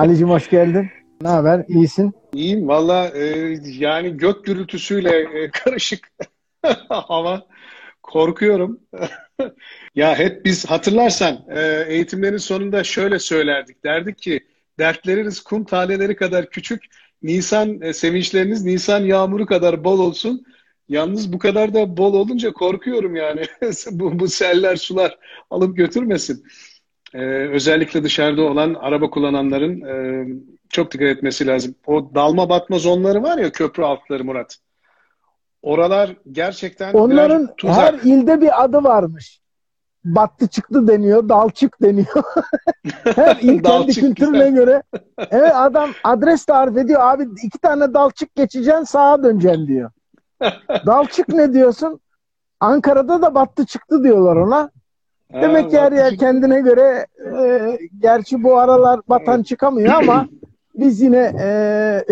Ali'cim hoş geldin. Ne haber? İyisin? İyiyim. Valla e, yani gök gürültüsüyle e, karışık hava. Korkuyorum. ya hep biz hatırlarsan e, eğitimlerin sonunda şöyle söylerdik. Derdik ki dertleriniz kum taneleri kadar küçük, Nisan e, sevinçleriniz Nisan yağmuru kadar bol olsun. Yalnız bu kadar da bol olunca korkuyorum yani. bu, bu seller, sular alıp götürmesin. Ee, özellikle dışarıda olan araba kullananların e, çok dikkat etmesi lazım. O dalma batma zonları var ya köprü altları Murat. Oralar gerçekten Onların her ilde bir adı varmış. Battı çıktı deniyor, dalçık deniyor. her il kendi kültürüne göre. Evet adam adres tarif ediyor. Abi iki tane dalçık geçeceksin sağa döneceksin diyor. dalçık ne diyorsun? Ankara'da da battı çıktı diyorlar ona. Demek ki her yer kendine göre e, gerçi bu aralar batan çıkamıyor ama biz yine e,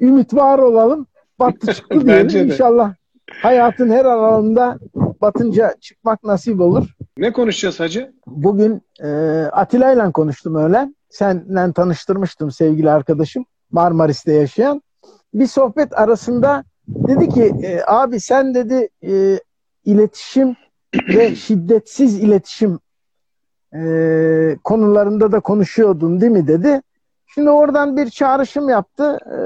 ümit var olalım. Battı çıktı diyelim. İnşallah hayatın her alanında batınca çıkmak nasip olur. Ne konuşacağız hacı? Bugün e, Atilla ile konuştum öyle. Seninle tanıştırmıştım sevgili arkadaşım. Marmaris'te yaşayan. Bir sohbet arasında dedi ki e, abi sen dedi e, iletişim ve şiddetsiz iletişim e, konularında da konuşuyordun değil mi dedi. Şimdi oradan bir çağrışım yaptı. E,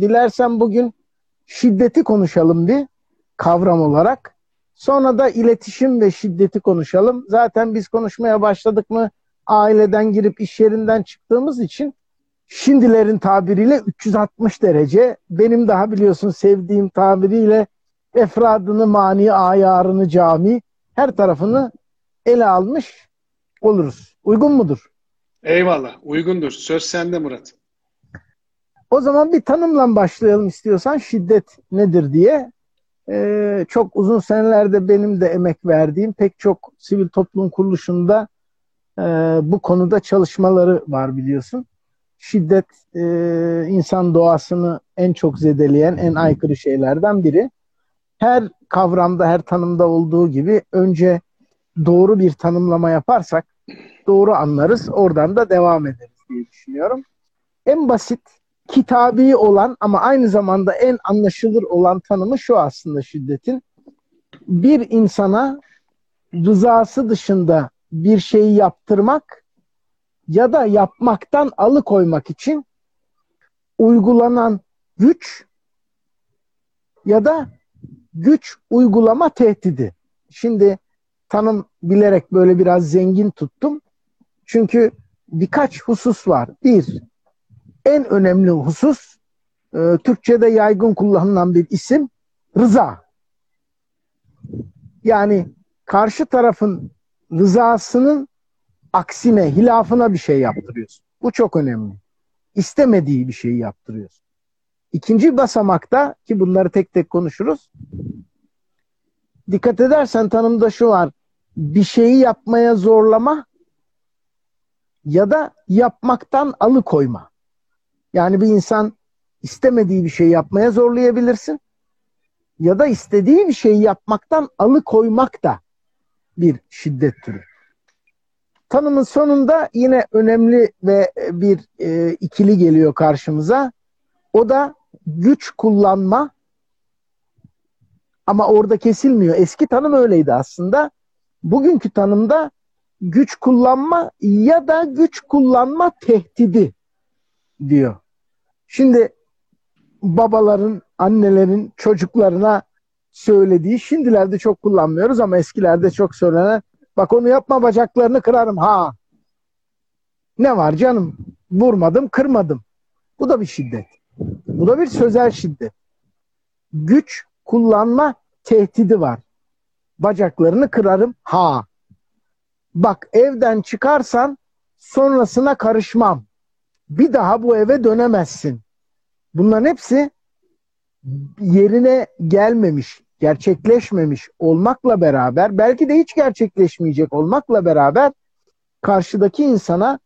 dilersen bugün şiddeti konuşalım bir kavram olarak. Sonra da iletişim ve şiddeti konuşalım. Zaten biz konuşmaya başladık mı aileden girip iş yerinden çıktığımız için şimdilerin tabiriyle 360 derece benim daha biliyorsun sevdiğim tabiriyle efradını mani ayarını cami her tarafını ele almış oluruz. Uygun mudur? Eyvallah. Uygundur. Söz sende Murat. O zaman bir tanımla başlayalım istiyorsan şiddet nedir diye. Ee, çok uzun senelerde benim de emek verdiğim pek çok sivil toplum kuruluşunda e, bu konuda çalışmaları var biliyorsun. Şiddet e, insan doğasını en çok zedeleyen, en aykırı şeylerden biri her kavramda, her tanımda olduğu gibi önce doğru bir tanımlama yaparsak doğru anlarız. Oradan da devam ederiz diye düşünüyorum. En basit, kitabi olan ama aynı zamanda en anlaşılır olan tanımı şu aslında şiddetin. Bir insana rızası dışında bir şeyi yaptırmak ya da yapmaktan alıkoymak için uygulanan güç ya da güç uygulama tehdidi. Şimdi tanım bilerek böyle biraz zengin tuttum. Çünkü birkaç husus var. Bir, en önemli husus e, Türkçe'de yaygın kullanılan bir isim rıza. Yani karşı tarafın rızasının aksine, hilafına bir şey yaptırıyorsun. Bu çok önemli. İstemediği bir şeyi yaptırıyorsun. İkinci basamakta ki bunları tek tek konuşuruz. Dikkat edersen tanımda şu var. Bir şeyi yapmaya zorlama ya da yapmaktan alıkoyma. Yani bir insan istemediği bir şey yapmaya zorlayabilirsin ya da istediği bir şeyi yapmaktan alıkoymak da bir şiddet türü. Tanımın sonunda yine önemli ve bir e, ikili geliyor karşımıza. O da güç kullanma ama orada kesilmiyor. Eski tanım öyleydi aslında. Bugünkü tanımda güç kullanma ya da güç kullanma tehdidi diyor. Şimdi babaların, annelerin çocuklarına söylediği şimdilerde çok kullanmıyoruz ama eskilerde çok söylenen bak onu yapma bacaklarını kırarım ha. Ne var canım? Vurmadım, kırmadım. Bu da bir şiddet. Bu da bir sözel şiddet. Güç kullanma tehdidi var. Bacaklarını kırarım. Ha. Bak evden çıkarsan sonrasına karışmam. Bir daha bu eve dönemezsin. Bunların hepsi yerine gelmemiş, gerçekleşmemiş olmakla beraber, belki de hiç gerçekleşmeyecek olmakla beraber karşıdaki insana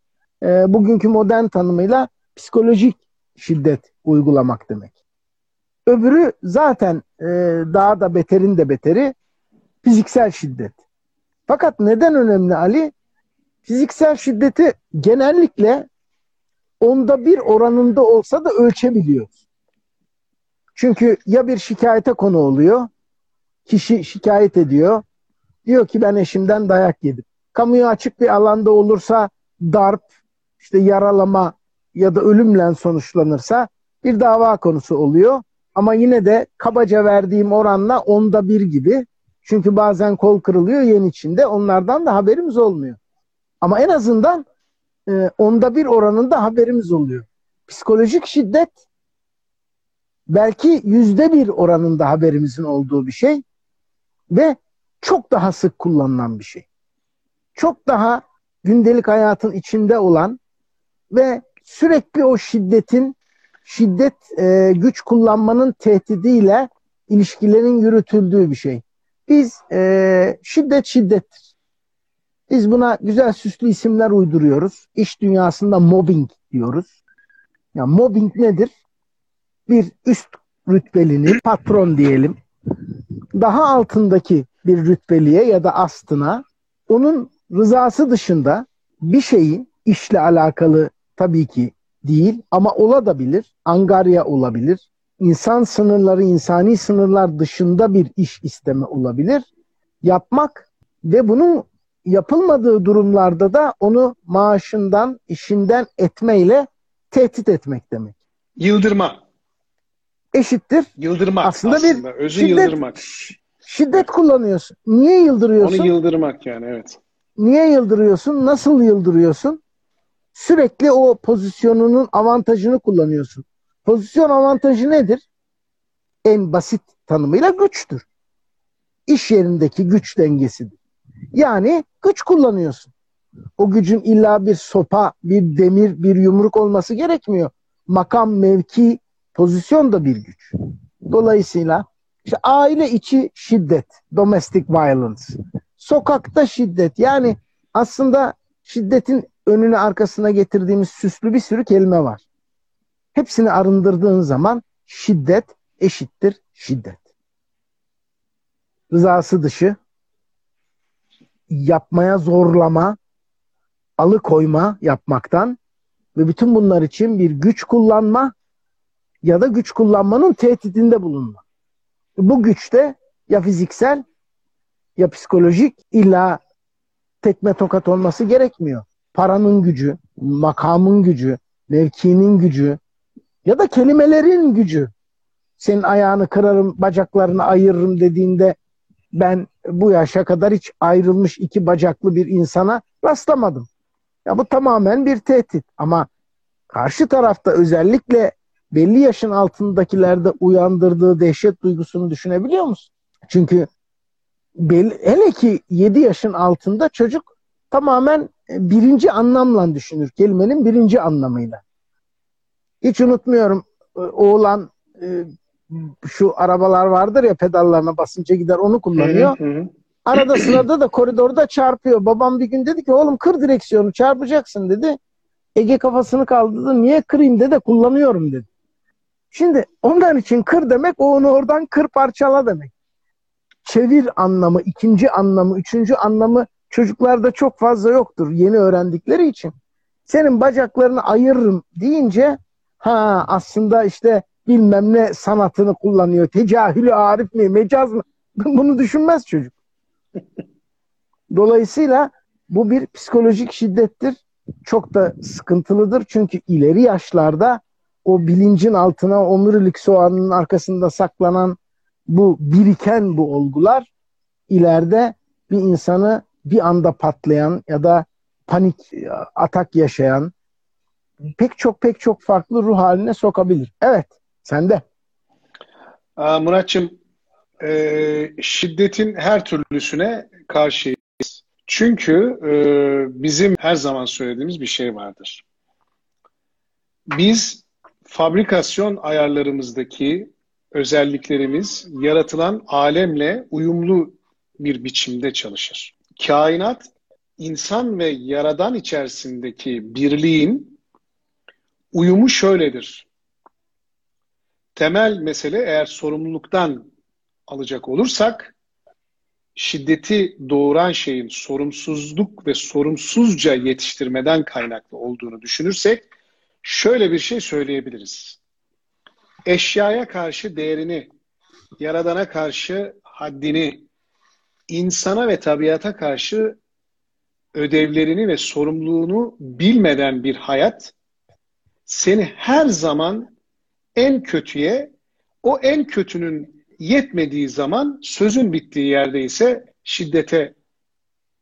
e, bugünkü modern tanımıyla psikolojik şiddet uygulamak demek. Öbürü zaten e, daha da beterin de beteri fiziksel şiddet. Fakat neden önemli Ali? Fiziksel şiddeti genellikle onda bir oranında olsa da ölçebiliyoruz. Çünkü ya bir şikayete konu oluyor, kişi şikayet ediyor, diyor ki ben eşimden dayak yedim. Kamuya açık bir alanda olursa darp, işte yaralama ya da ölümle sonuçlanırsa bir dava konusu oluyor. Ama yine de kabaca verdiğim oranla onda bir gibi. Çünkü bazen kol kırılıyor yen içinde. Onlardan da haberimiz olmuyor. Ama en azından e, onda bir oranında haberimiz oluyor. Psikolojik şiddet belki yüzde bir oranında haberimizin olduğu bir şey ve çok daha sık kullanılan bir şey. Çok daha gündelik hayatın içinde olan ve sürekli o şiddetin şiddet e, güç kullanmanın tehdidiyle ilişkilerin yürütüldüğü bir şey. Biz e, şiddet şiddettir. Biz buna güzel süslü isimler uyduruyoruz. İş dünyasında mobbing diyoruz. Ya mobbing nedir? Bir üst rütbelini patron diyelim. Daha altındaki bir rütbeliye ya da astına onun rızası dışında bir şeyi işle alakalı tabii ki değil ama olabilir. Angarya olabilir. İnsan sınırları, insani sınırlar dışında bir iş isteme olabilir. Yapmak ve bunun yapılmadığı durumlarda da onu maaşından, işinden etmeyle tehdit etmek demek. Yıldırma. Eşittir. Yıldırmak aslında, aslında. bir özü şiddet, yıldırmak. Şiddet kullanıyorsun. Niye yıldırıyorsun? Onu yıldırmak yani evet. Niye yıldırıyorsun? Nasıl yıldırıyorsun? Sürekli o pozisyonunun avantajını kullanıyorsun. Pozisyon avantajı nedir? En basit tanımıyla güçtür. İş yerindeki güç dengesidir. Yani güç kullanıyorsun. O gücün illa bir sopa, bir demir, bir yumruk olması gerekmiyor. Makam, mevki, pozisyon da bir güç. Dolayısıyla işte aile içi şiddet, domestic violence. Sokakta şiddet. Yani aslında şiddetin önüne arkasına getirdiğimiz süslü bir sürü kelime var. Hepsini arındırdığın zaman şiddet eşittir şiddet. Rızası dışı yapmaya zorlama, alıkoyma yapmaktan ve bütün bunlar için bir güç kullanma ya da güç kullanmanın tehdidinde bulunma. Bu güç de ya fiziksel ya psikolojik illa tekme tokat olması gerekmiyor. Paranın gücü, makamın gücü, mevkinin gücü ya da kelimelerin gücü. Senin ayağını kırarım, bacaklarını ayırırım dediğinde ben bu yaşa kadar hiç ayrılmış iki bacaklı bir insana rastlamadım. Ya bu tamamen bir tehdit ama karşı tarafta özellikle belli yaşın altındakilerde uyandırdığı dehşet duygusunu düşünebiliyor musun? Çünkü belli, hele ki 7 yaşın altında çocuk tamamen birinci anlamla düşünür. Kelimenin birinci anlamıyla. Hiç unutmuyorum e, oğlan e, şu arabalar vardır ya pedallarına basınca gider onu kullanıyor. Arada sırada da koridorda çarpıyor. Babam bir gün dedi ki oğlum kır direksiyonu çarpacaksın dedi. Ege kafasını kaldırdı. Niye kırayım dedi kullanıyorum dedi. Şimdi ondan için kır demek o onu oradan kır parçala demek. Çevir anlamı, ikinci anlamı, üçüncü anlamı çocuklarda çok fazla yoktur yeni öğrendikleri için. Senin bacaklarını ayırırım deyince ha aslında işte bilmem ne sanatını kullanıyor. Tecahülü arif mi, mecaz mı? Bunu düşünmez çocuk. Dolayısıyla bu bir psikolojik şiddettir. Çok da sıkıntılıdır. Çünkü ileri yaşlarda o bilincin altına omurilik soğanının arkasında saklanan bu biriken bu olgular ileride bir insanı bir anda patlayan ya da panik atak yaşayan pek çok pek çok farklı ruh haline sokabilir. Evet, sende. Muratçım, e, şiddetin her türlüsüne karşıyız. Çünkü e, bizim her zaman söylediğimiz bir şey vardır. Biz fabrikasyon ayarlarımızdaki özelliklerimiz yaratılan alemle uyumlu bir biçimde çalışır. Kainat insan ve yaradan içerisindeki birliğin uyumu şöyledir. Temel mesele eğer sorumluluktan alacak olursak şiddeti doğuran şeyin sorumsuzluk ve sorumsuzca yetiştirmeden kaynaklı olduğunu düşünürsek şöyle bir şey söyleyebiliriz. Eşyaya karşı değerini, yaradana karşı haddini, insana ve tabiata karşı ödevlerini ve sorumluluğunu bilmeden bir hayat seni her zaman en kötüye, o en kötünün yetmediği zaman sözün bittiği yerde ise şiddete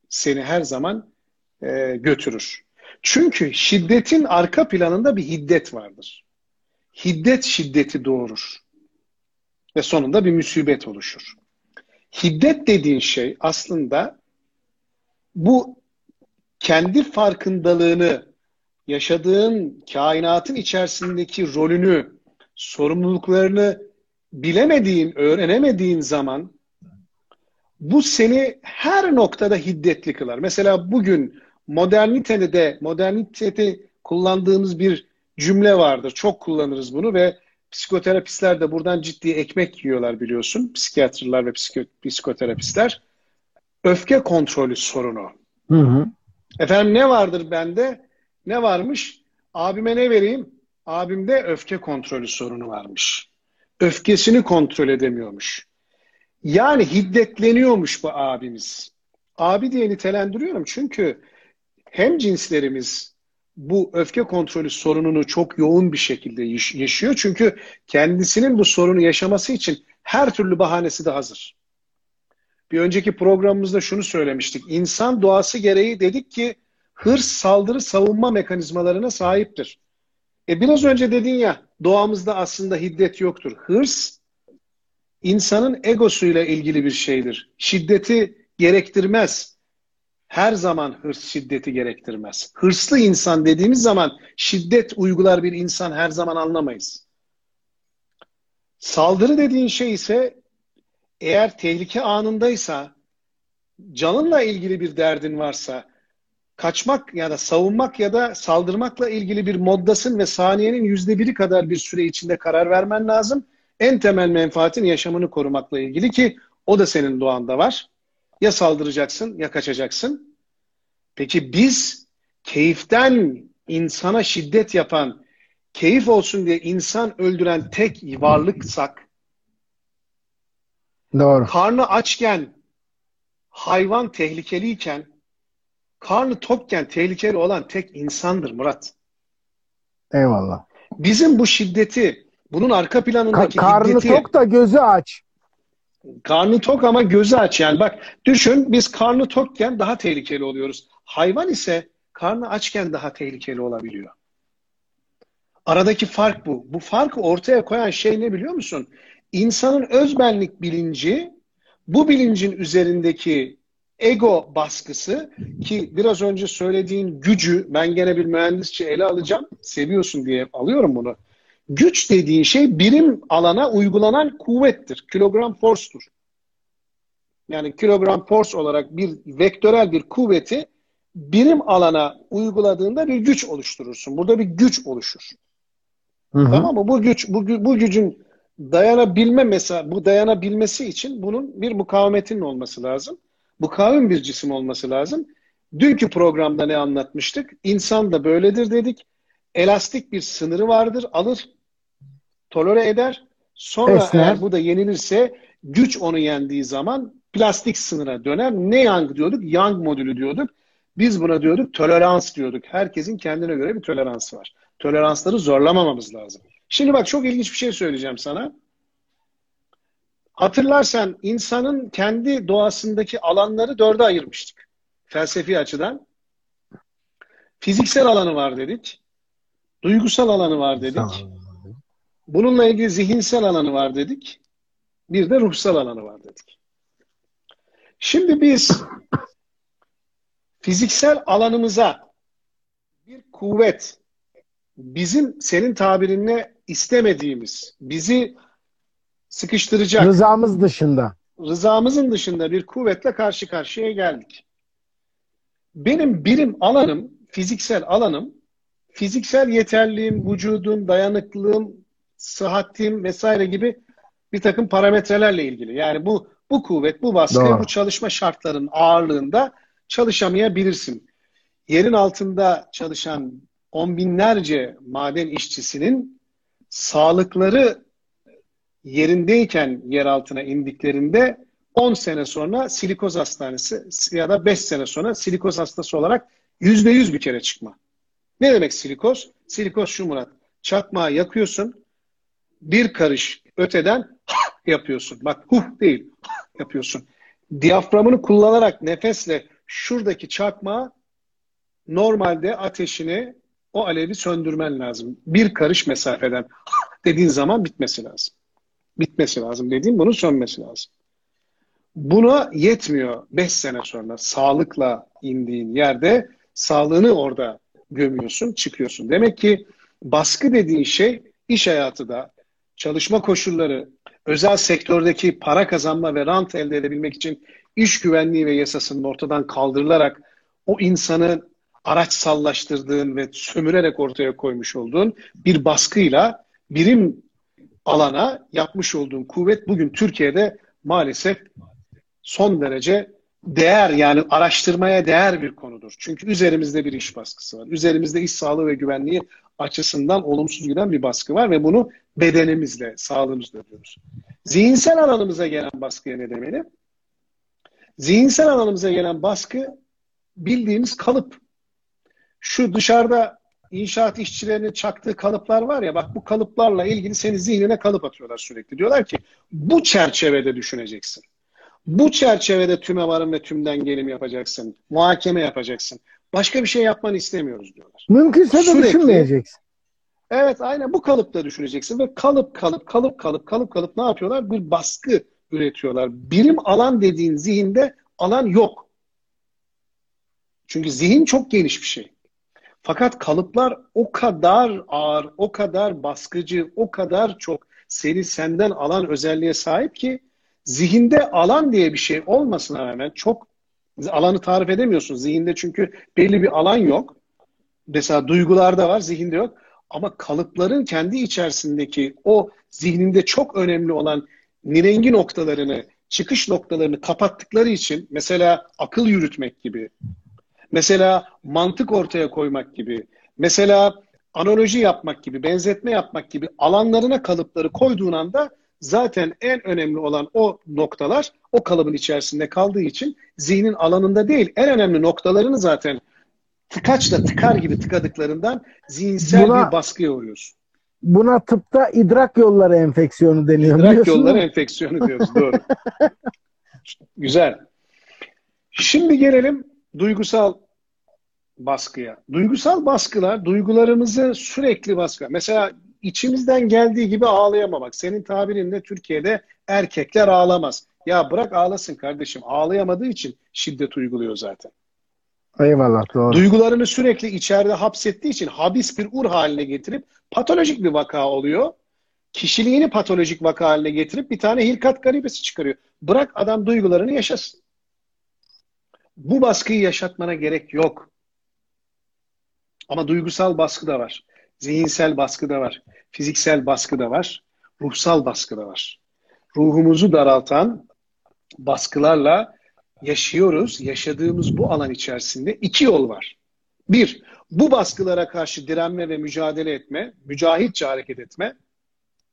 seni her zaman e, götürür. Çünkü şiddetin arka planında bir hiddet vardır. Hiddet şiddeti doğurur. Ve sonunda bir musibet oluşur. Hiddet dediğin şey aslında bu kendi farkındalığını, yaşadığın kainatın içerisindeki rolünü, sorumluluklarını bilemediğin, öğrenemediğin zaman bu seni her noktada hiddetli kılar. Mesela bugün modernitede de modernitede kullandığımız bir cümle vardır. Çok kullanırız bunu ve psikoterapistler de buradan ciddi ekmek yiyorlar biliyorsun. Psikiyatrlar ve psiko psikoterapistler. Öfke kontrolü sorunu. Hı hı. Efendim ne vardır bende? Ne varmış? Abime ne vereyim? Abimde öfke kontrolü sorunu varmış. Öfkesini kontrol edemiyormuş. Yani hiddetleniyormuş bu abimiz. Abi diye nitelendiriyorum çünkü hem cinslerimiz bu öfke kontrolü sorununu çok yoğun bir şekilde yaşıyor. Çünkü kendisinin bu sorunu yaşaması için her türlü bahanesi de hazır. Bir önceki programımızda şunu söylemiştik. İnsan doğası gereği dedik ki hırs, saldırı, savunma mekanizmalarına sahiptir. E biraz önce dedin ya doğamızda aslında hiddet yoktur. Hırs insanın egosuyla ilgili bir şeydir. Şiddeti gerektirmez. Her zaman hırs şiddeti gerektirmez. Hırslı insan dediğimiz zaman şiddet uygular bir insan her zaman anlamayız. Saldırı dediğin şey ise eğer tehlike anındaysa, canınla ilgili bir derdin varsa, kaçmak ya da savunmak ya da saldırmakla ilgili bir moddasın ve saniyenin yüzde biri kadar bir süre içinde karar vermen lazım. En temel menfaatin yaşamını korumakla ilgili ki o da senin doğanda var. Ya saldıracaksın ya kaçacaksın. Peki biz keyiften insana şiddet yapan, keyif olsun diye insan öldüren tek varlıksak, Doğru. karnı açken, hayvan tehlikeliyken, karnı tokken tehlikeli olan tek insandır Murat. Eyvallah. Bizim bu şiddeti, bunun arka planındaki Ka- karnı hiddeti... Karnı tok da gözü aç. Karnı tok ama gözü aç yani. Bak düşün biz karnı tokken daha tehlikeli oluyoruz. Hayvan ise karnı açken daha tehlikeli olabiliyor. Aradaki fark bu. Bu farkı ortaya koyan şey ne biliyor musun? İnsanın özbenlik bilinci bu bilincin üzerindeki ego baskısı ki biraz önce söylediğin gücü ben gene bir mühendisçe ele alacağım. Seviyorsun diye alıyorum bunu. Güç dediğin şey birim alana uygulanan kuvvettir. Kilogram force'tur. Yani kilogram force olarak bir vektörel bir kuvveti birim alana uyguladığında bir güç oluşturursun. Burada bir güç oluşur. Hı hı. Tamam mı? Bu güç bu, bu gücün dayanabilme mesela bu dayanabilmesi için bunun bir mukavemetinin olması lazım. Mukavim bir cisim olması lazım. Dünkü programda ne anlatmıştık? İnsan da böyledir dedik. Elastik bir sınırı vardır. Alır, tolere eder. Sonra Esner. eğer bu da yenilirse güç onu yendiği zaman plastik sınıra döner. Ne yang diyorduk? Yang modülü diyorduk. Biz buna diyorduk tolerans diyorduk. Herkesin kendine göre bir toleransı var. Toleransları zorlamamamız lazım. Şimdi bak çok ilginç bir şey söyleyeceğim sana. Hatırlarsan insanın kendi doğasındaki alanları dörde ayırmıştık. Felsefi açıdan. Fiziksel alanı var dedik. Duygusal alanı var dedik. Bununla ilgili zihinsel alanı var dedik. Bir de ruhsal alanı var dedik. Şimdi biz fiziksel alanımıza bir kuvvet, bizim senin tabirinle istemediğimiz, bizi sıkıştıracak. Rızamız dışında. Rızamızın dışında bir kuvvetle karşı karşıya geldik. Benim birim alanım, fiziksel alanım, fiziksel yeterliğim, vücudum, dayanıklılığım, sıhhatim vesaire gibi bir takım parametrelerle ilgili. Yani bu bu kuvvet, bu baskı, Doğru. bu çalışma şartlarının ağırlığında çalışamayabilirsin. Yerin altında çalışan on binlerce maden işçisinin sağlıkları yerindeyken yer altına indiklerinde 10 sene sonra silikoz hastanesi ya da 5 sene sonra silikoz hastası olarak %100 bir kere çıkma. Ne demek silikoz? Silikoz şu Murat. Çakmağı yakıyorsun. Bir karış öteden yapıyorsun. Bak huh değil yapıyorsun. Diyaframını kullanarak nefesle şuradaki çakmağı normalde ateşini o alevi söndürmen lazım. Bir karış mesafeden dediğin zaman bitmesi lazım. Bitmesi lazım dediğim bunun sönmesi lazım. Buna yetmiyor 5 sene sonra sağlıkla indiğin yerde sağlığını orada gömüyorsun, çıkıyorsun. Demek ki baskı dediğin şey iş hayatı da, çalışma koşulları, özel sektördeki para kazanma ve rant elde edebilmek için iş güvenliği ve yasasının ortadan kaldırılarak o insanı araç sallaştırdığın ve sömürerek ortaya koymuş olduğun bir baskıyla birim alana yapmış olduğun kuvvet bugün Türkiye'de maalesef son derece değer yani araştırmaya değer bir konudur. Çünkü üzerimizde bir iş baskısı var. Üzerimizde iş sağlığı ve güvenliği açısından olumsuz giden bir baskı var ve bunu bedenimizle, sağlığımızla yapıyoruz. Zihinsel alanımıza gelen baskıya ne demeli? Zihinsel alanımıza gelen baskı bildiğimiz kalıp. Şu dışarıda inşaat işçilerinin çaktığı kalıplar var ya bak bu kalıplarla ilgili senin zihnine kalıp atıyorlar sürekli. Diyorlar ki bu çerçevede düşüneceksin. Bu çerçevede tüme varım ve tümden gelim yapacaksın. Muhakeme yapacaksın. Başka bir şey yapmanı istemiyoruz diyorlar. Mümkünse de Sürekli, düşünmeyeceksin. Evet aynen bu kalıpta düşüneceksin ve kalıp kalıp kalıp kalıp kalıp kalıp ne yapıyorlar? Bir baskı üretiyorlar. Birim alan dediğin zihinde alan yok. Çünkü zihin çok geniş bir şey. Fakat kalıplar o kadar ağır, o kadar baskıcı, o kadar çok seni senden alan özelliğe sahip ki zihinde alan diye bir şey olmasına rağmen çok alanı tarif edemiyorsun. Zihinde çünkü belli bir alan yok. Mesela duygularda var, zihinde yok. Ama kalıpların kendi içerisindeki o zihninde çok önemli olan nirengi noktalarını, çıkış noktalarını kapattıkları için mesela akıl yürütmek gibi, mesela mantık ortaya koymak gibi, mesela analoji yapmak gibi, benzetme yapmak gibi alanlarına kalıpları koyduğun anda zaten en önemli olan o noktalar o kalıbın içerisinde kaldığı için zihnin alanında değil, en önemli noktalarını zaten tıkaçla tıkar gibi tıkadıklarından zihinsel buna, bir baskıya uğruyorsun. Buna tıpta idrak yolları enfeksiyonu deniyor. İdrak yolları enfeksiyonu diyoruz doğru. Güzel. Şimdi gelelim duygusal baskıya. Duygusal baskılar duygularımızı sürekli baskı. Mesela içimizden geldiği gibi ağlayamamak. Senin tabirinle Türkiye'de erkekler ağlamaz. Ya bırak ağlasın kardeşim. Ağlayamadığı için şiddet uyguluyor zaten. Eyvallah doğru. Duygularını sürekli içeride hapsettiği için habis bir ur haline getirip patolojik bir vaka oluyor. Kişiliğini patolojik vaka haline getirip bir tane hilkat garibesi çıkarıyor. Bırak adam duygularını yaşasın. Bu baskıyı yaşatmana gerek yok. Ama duygusal baskı da var. Zihinsel baskı da var. Fiziksel baskı da var. Ruhsal baskı da var. Ruhumuzu daraltan baskılarla yaşıyoruz. Yaşadığımız bu alan içerisinde iki yol var. Bir, bu baskılara karşı direnme ve mücadele etme, mücahitçe hareket etme.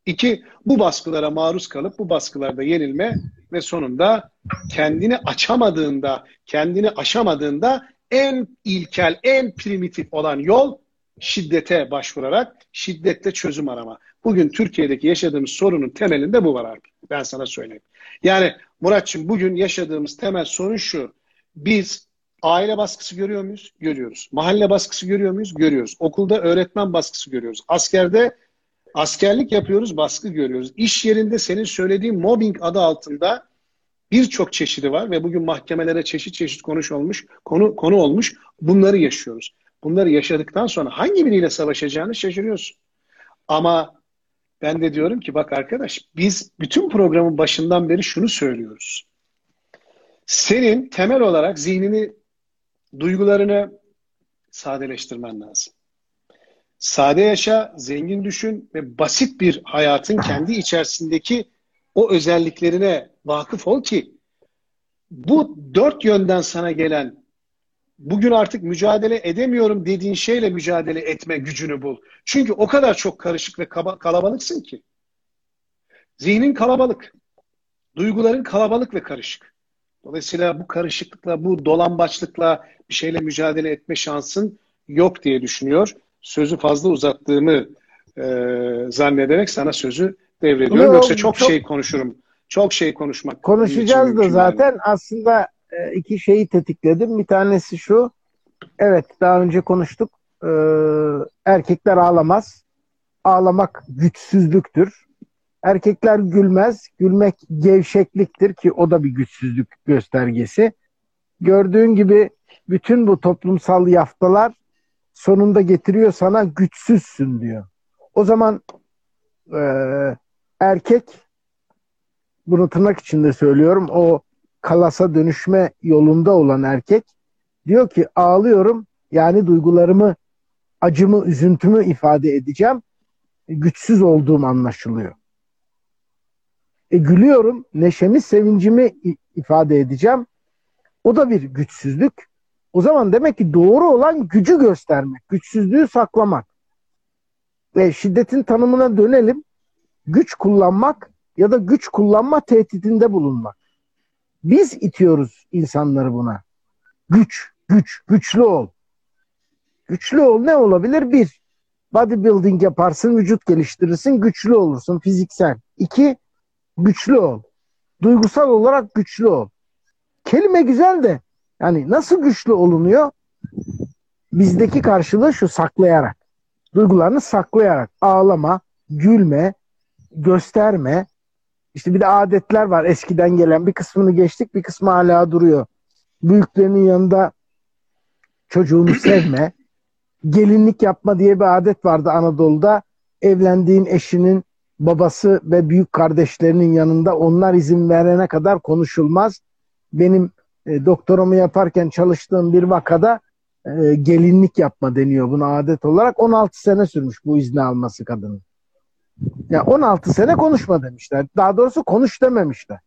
İki, bu baskılara maruz kalıp bu baskılarda yenilme ve sonunda kendini açamadığında, kendini aşamadığında en ilkel, en primitif olan yol şiddete başvurarak şiddetle çözüm arama. Bugün Türkiye'deki yaşadığımız sorunun temelinde bu var abi. Ben sana söyleyeyim. Yani Muratçım bugün yaşadığımız temel sorun şu. Biz aile baskısı görüyor muyuz? Görüyoruz. Mahalle baskısı görüyor muyuz? Görüyoruz. Okulda öğretmen baskısı görüyoruz. Askerde askerlik yapıyoruz, baskı görüyoruz. İş yerinde senin söylediğin mobbing adı altında birçok çeşidi var ve bugün mahkemelere çeşit çeşit konuş olmuş, konu konu olmuş. Bunları yaşıyoruz. Bunları yaşadıktan sonra hangi biriyle savaşacağını şaşırıyorsun. Ama ben de diyorum ki bak arkadaş biz bütün programın başından beri şunu söylüyoruz. Senin temel olarak zihnini, duygularını sadeleştirmen lazım. Sade yaşa, zengin düşün ve basit bir hayatın kendi içerisindeki o özelliklerine vakıf ol ki bu dört yönden sana gelen bugün artık mücadele edemiyorum dediğin şeyle mücadele etme gücünü bul. Çünkü o kadar çok karışık ve kalabalıksın ki. Zihnin kalabalık. Duyguların kalabalık ve karışık. Dolayısıyla bu karışıklıkla, bu dolambaçlıkla bir şeyle mücadele etme şansın yok diye düşünüyor. Sözü fazla uzattığımı e, zannederek sana sözü devrediyorum. Yok, Yoksa çok, çok şey konuşurum. Çok şey konuşmak. Konuşacağız da zaten yani. aslında iki şeyi tetikledim. Bir tanesi şu. Evet daha önce konuştuk. Ee, erkekler ağlamaz. Ağlamak güçsüzlüktür. Erkekler gülmez. Gülmek gevşekliktir ki o da bir güçsüzlük göstergesi. Gördüğün gibi bütün bu toplumsal yaftalar sonunda getiriyor sana güçsüzsün diyor. O zaman e, erkek bunu tırnak içinde söylüyorum o kalasa dönüşme yolunda olan erkek diyor ki ağlıyorum yani duygularımı acımı üzüntümü ifade edeceğim güçsüz olduğum anlaşılıyor. E, gülüyorum neşemi sevincimi ifade edeceğim o da bir güçsüzlük. O zaman demek ki doğru olan gücü göstermek, güçsüzlüğü saklamak. Ve şiddetin tanımına dönelim. Güç kullanmak ya da güç kullanma tehdidinde bulunmak. Biz itiyoruz insanları buna. Güç, güç, güçlü ol. Güçlü ol ne olabilir? Bir, bodybuilding yaparsın, vücut geliştirirsin, güçlü olursun fiziksel. İki, güçlü ol. Duygusal olarak güçlü ol. Kelime güzel de yani nasıl güçlü olunuyor? Bizdeki karşılığı şu saklayarak. Duygularını saklayarak. Ağlama, gülme, gösterme. İşte bir de adetler var eskiden gelen. Bir kısmını geçtik, bir kısmı hala duruyor. Büyüklerinin yanında çocuğunu sevme. Gelinlik yapma diye bir adet vardı Anadolu'da. Evlendiğin eşinin babası ve büyük kardeşlerinin yanında onlar izin verene kadar konuşulmaz. Benim e, doktoramı yaparken çalıştığım bir vakada e, gelinlik yapma deniyor buna adet olarak. 16 sene sürmüş bu izni alması kadının. Ya yani 16 sene konuşma demişler. Daha doğrusu konuş dememişler.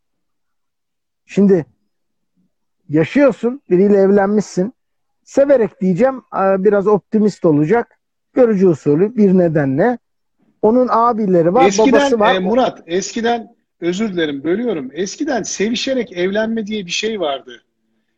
Şimdi yaşıyorsun, biriyle evlenmişsin. Severek diyeceğim, biraz optimist olacak. Görücü usulü bir nedenle. Onun abileri var, eskiden, babası var. E, Murat, eskiden özür dilerim bölüyorum. Eskiden sevişerek evlenme diye bir şey vardı.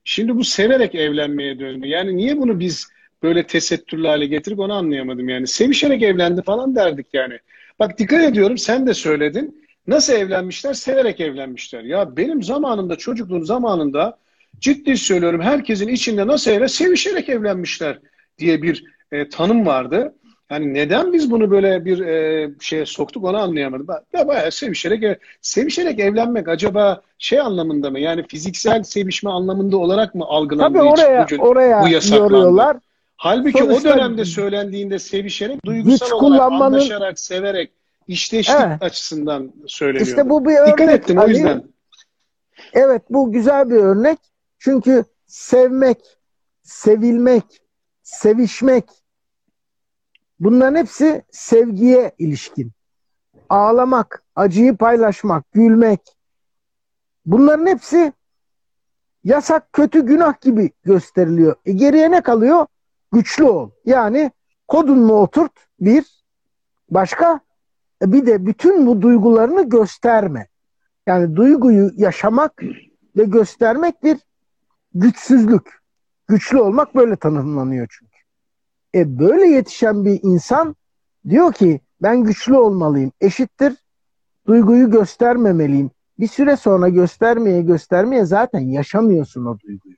Şimdi bu severek evlenmeye döndü. Yani niye bunu biz böyle tesettürlü hale getirip onu anlayamadım yani. Sevişerek evlendi falan derdik yani. Bak dikkat ediyorum sen de söyledin. Nasıl evlenmişler? Severek evlenmişler. Ya benim zamanımda, çocukluğum zamanında ciddi söylüyorum herkesin içinde nasıl evlen sevişerek evlenmişler diye bir e, tanım vardı. Yani neden biz bunu böyle bir e, şeye soktuk onu anlayamadım. Ya bayağı sevişerek sevişerek evlenmek acaba şey anlamında mı? Yani fiziksel sevişme anlamında olarak mı algılandığı Tabii oraya, bugün oraya bu yasaklandı? Yoruyorlar. Halbuki Sonuçta, o dönemde söylendiğinde sevişerek duygusal olarak anlaşarak, severek işleştik evet. açısından söyleniyor. İşte bu bir örnek. Dikkat ettim Ali, o yüzden. Evet bu güzel bir örnek. Çünkü sevmek, sevilmek, sevişmek Bunların hepsi sevgiye ilişkin. Ağlamak, acıyı paylaşmak, gülmek. Bunların hepsi yasak, kötü, günah gibi gösteriliyor. E geriye ne kalıyor? Güçlü ol. Yani kodununu oturt bir. Başka? E bir de bütün bu duygularını gösterme. Yani duyguyu yaşamak ve göstermek bir güçsüzlük. Güçlü olmak böyle tanımlanıyor çünkü. E böyle yetişen bir insan diyor ki ben güçlü olmalıyım. Eşittir duyguyu göstermemeliyim. Bir süre sonra göstermeye göstermeye zaten yaşamıyorsun o duyguyu.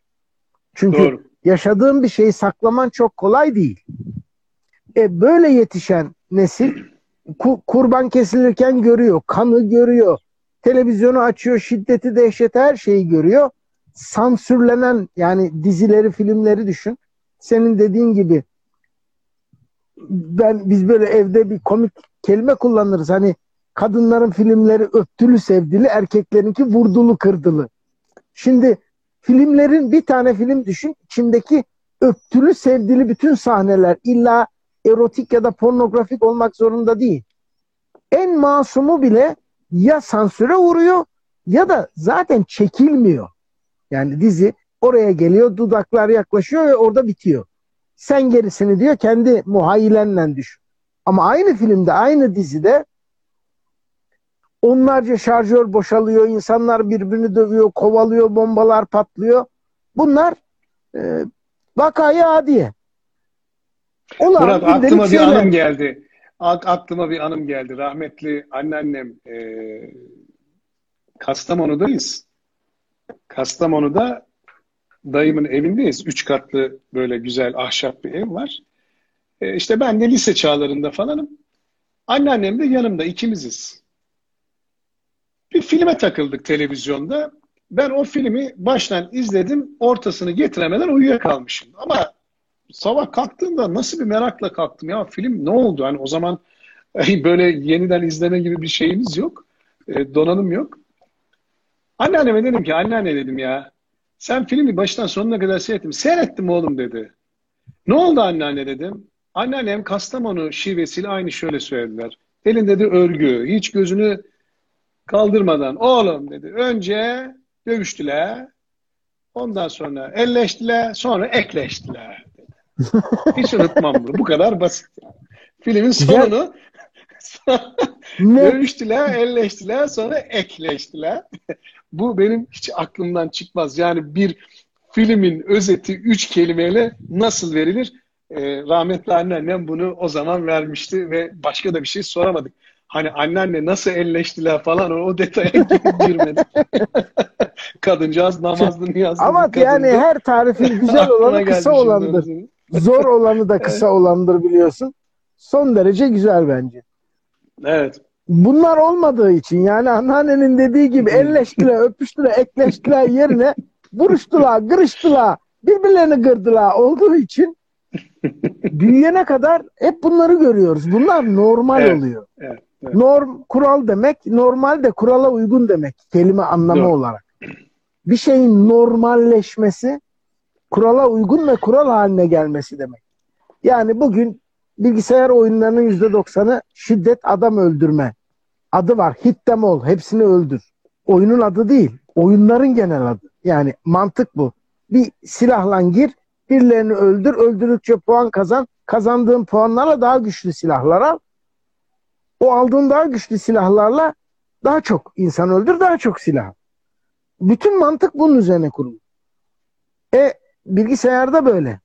Çünkü Doğru. Yaşadığın bir şeyi saklaman çok kolay değil. E böyle yetişen nesil ku- kurban kesilirken görüyor, kanı görüyor, televizyonu açıyor, şiddeti, dehşeti her şeyi görüyor. Sansürlenen yani dizileri, filmleri düşün. Senin dediğin gibi ben biz böyle evde bir komik kelime kullanırız. Hani kadınların filmleri öptülü sevdili, erkeklerinki vurdulu kırdılı. Şimdi filmlerin bir tane film düşün, içindeki öptülü sevdili bütün sahneler illa erotik ya da pornografik olmak zorunda değil. En masumu bile ya sansüre uğruyor ya da zaten çekilmiyor. Yani dizi oraya geliyor, dudaklar yaklaşıyor ve orada bitiyor. Sen gerisini diyor kendi muhayyilenle düşün. Ama aynı filmde, aynı dizide onlarca şarjör boşalıyor, insanlar birbirini dövüyor, kovalıyor, bombalar patlıyor. Bunlar e, vakayı adiye. Olan Murat aklıma şeyler. bir anım geldi. Aklıma bir anım geldi. Rahmetli anneannem e, Kastamonu'dayız. Kastamonu'da dayımın evindeyiz. Üç katlı böyle güzel ahşap bir ev var. E, işte ben de lise çağlarında falanım. Anneannem de yanımda ikimiziz. Bir filme takıldık televizyonda. Ben o filmi baştan izledim. Ortasını getiremeden uyuyakalmışım. Ama sabah kalktığımda nasıl bir merakla kalktım ya film ne oldu? Hani o zaman böyle yeniden izleme gibi bir şeyimiz yok. E, donanım yok. Anneanneme dedim ki anneanne dedim ya sen filmi baştan sonuna kadar seyrettim. Seyrettim oğlum dedi. Ne oldu anneanne dedim. Anneannem Kastamonu şivesiyle aynı şöyle söylediler. Elinde de örgü. Hiç gözünü kaldırmadan oğlum dedi. Önce dövüştüler. Ondan sonra elleştiler. Sonra ekleştiler. Hiç unutmam bunu. Bu kadar basit. Yani. Filmin sonunu dövüştüler, elleştiler. Sonra ekleştiler. Bu benim hiç aklımdan çıkmaz. Yani bir filmin özeti üç kelimeyle nasıl verilir? Ee, rahmetli anneannem bunu o zaman vermişti ve başka da bir şey soramadık. Hani anneanne nasıl elleştiler falan o, detaya girmedi. Kadıncağız namazlı niyazlı. Ama kadındı. yani her tarifin güzel olanı kısa olandır. Zor olanı da kısa evet. olandır biliyorsun. Son derece güzel bence. Evet bunlar olmadığı için yani anneannenin dediği gibi elleştiler, öpüştüler, ekleştiler yerine vuruştular, kırıştılar, birbirlerini kırdılar olduğu için büyüyene kadar hep bunları görüyoruz. Bunlar normal evet, oluyor. Evet, evet. Norm, kural demek, normal de kurala uygun demek kelime anlamı Doğru. olarak. Bir şeyin normalleşmesi, kurala uygun ve kural haline gelmesi demek. Yani bugün bilgisayar oyunlarının yüzde doksanı şiddet adam öldürme adı var. Hit all. Hepsini öldür. Oyunun adı değil. Oyunların genel adı. Yani mantık bu. Bir silahla gir, birilerini öldür, öldürdükçe puan kazan. Kazandığın puanlarla daha güçlü silahlar al. O aldığın daha güçlü silahlarla daha çok insan öldür, daha çok silah. Bütün mantık bunun üzerine kurulu. E bilgisayarda böyle.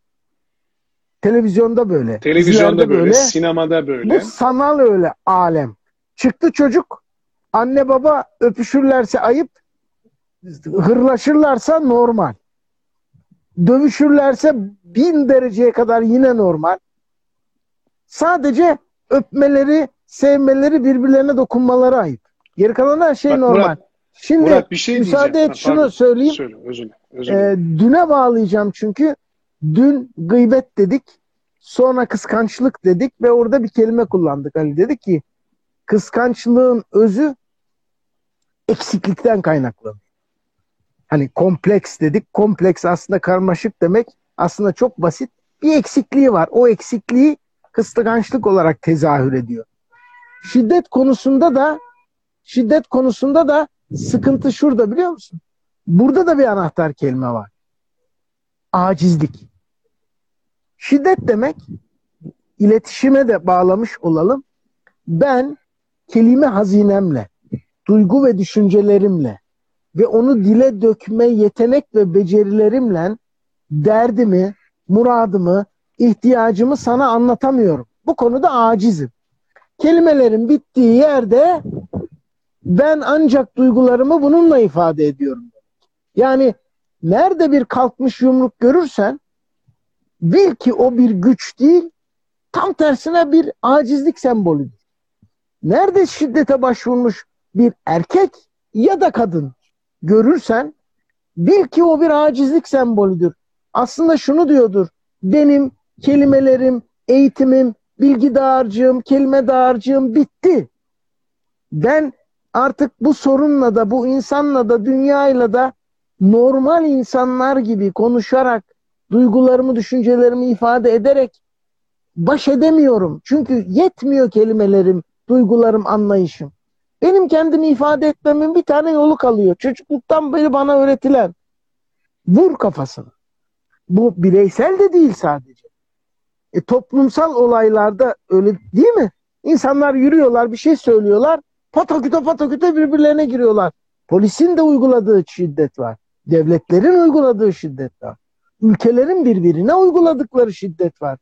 Televizyonda böyle. Televizyonda böyle, böyle, sinemada böyle. Bu sanal öyle alem. Çıktı çocuk. Anne baba öpüşürlerse ayıp. Hırlaşırlarsa normal. Dövüşürlerse bin dereceye kadar yine normal. Sadece öpmeleri, sevmeleri, birbirlerine dokunmaları ayıp. Geri kalan her şey Bak, normal. Murat, Şimdi Murat, bir şey müsaade diyeceğim. et şunu Pardon. söyleyeyim. Söyle, özür, özür. Ee, düne bağlayacağım çünkü dün gıybet dedik. Sonra kıskançlık dedik ve orada bir kelime kullandık. Hani dedik ki kıskançlığın özü eksiklikten kaynaklanıyor. Hani kompleks dedik. Kompleks aslında karmaşık demek. Aslında çok basit. Bir eksikliği var. O eksikliği kıskançlık olarak tezahür ediyor. Şiddet konusunda da şiddet konusunda da sıkıntı şurada biliyor musun? Burada da bir anahtar kelime var. Acizlik. Şiddet demek iletişime de bağlamış olalım. Ben kelime hazinemle, duygu ve düşüncelerimle ve onu dile dökme yetenek ve becerilerimle derdimi, muradımı, ihtiyacımı sana anlatamıyorum. Bu konuda acizim. Kelimelerin bittiği yerde ben ancak duygularımı bununla ifade ediyorum. Yani nerede bir kalkmış yumruk görürsen bil ki o bir güç değil, tam tersine bir acizlik sembolüdür nerede şiddete başvurmuş bir erkek ya da kadın görürsen bil ki o bir acizlik sembolüdür. Aslında şunu diyordur. Benim kelimelerim, eğitimim, bilgi dağarcığım, kelime dağarcığım bitti. Ben artık bu sorunla da, bu insanla da, dünyayla da normal insanlar gibi konuşarak, duygularımı, düşüncelerimi ifade ederek baş edemiyorum. Çünkü yetmiyor kelimelerim, duygularım, anlayışım. Benim kendimi ifade etmemin bir tane yolu kalıyor. Çocukluktan beri bana öğretilen. Vur kafasını. Bu bireysel de değil sadece. E, toplumsal olaylarda öyle değil mi? İnsanlar yürüyorlar, bir şey söylüyorlar. Pataküte pataküte birbirlerine giriyorlar. Polisin de uyguladığı şiddet var. Devletlerin uyguladığı şiddet var. Ülkelerin birbirine uyguladıkları şiddet var.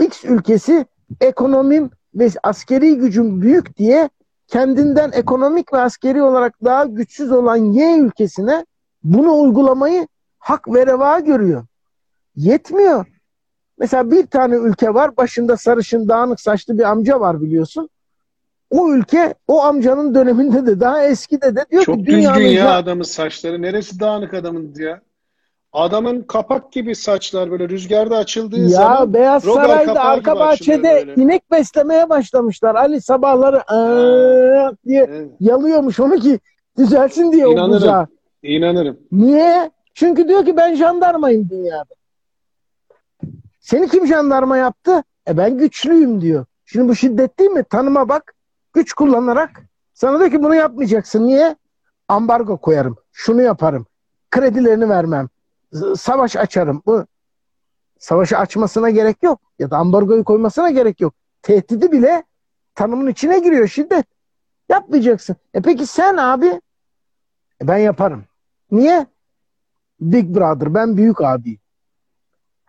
X ülkesi ekonomim ve askeri gücüm büyük diye kendinden ekonomik ve askeri olarak daha güçsüz olan Y ülkesine bunu uygulamayı hak ve reva görüyor. Yetmiyor. Mesela bir tane ülke var, başında sarışın dağınık saçlı bir amca var biliyorsun. O ülke o amcanın döneminde de daha eskide de diyor Çok ki düzgün dünyanın ya adamın saçları. Neresi dağınık adamın ya? Adamın kapak gibi saçlar böyle rüzgarda açıldığı ya zaman Beyaz Robert Saray'da arka bahçede böyle. inek beslemeye başlamışlar. Ali sabahları "Aa!" diye Evet, yalıyormuş onu ki düzelsin diye o İnanırım. buzağı. İnanırım. Niye? Çünkü diyor ki ben jandarmayım dünyada. Seni kim jandarma yaptı? E ben güçlüyüm diyor. Şimdi bu şiddet değil mi? Tanıma bak. Güç kullanarak sana diyor ki bunu yapmayacaksın. Niye? Ambargo koyarım. Şunu yaparım. Kredilerini vermem. Savaş açarım. Bu savaşı açmasına gerek yok. Ya da ambargoyu koymasına gerek yok. Tehdidi bile tanımın içine giriyor şiddet. Yapmayacaksın. E peki sen abi? E ben yaparım. Niye? Big Brother. Ben büyük abi.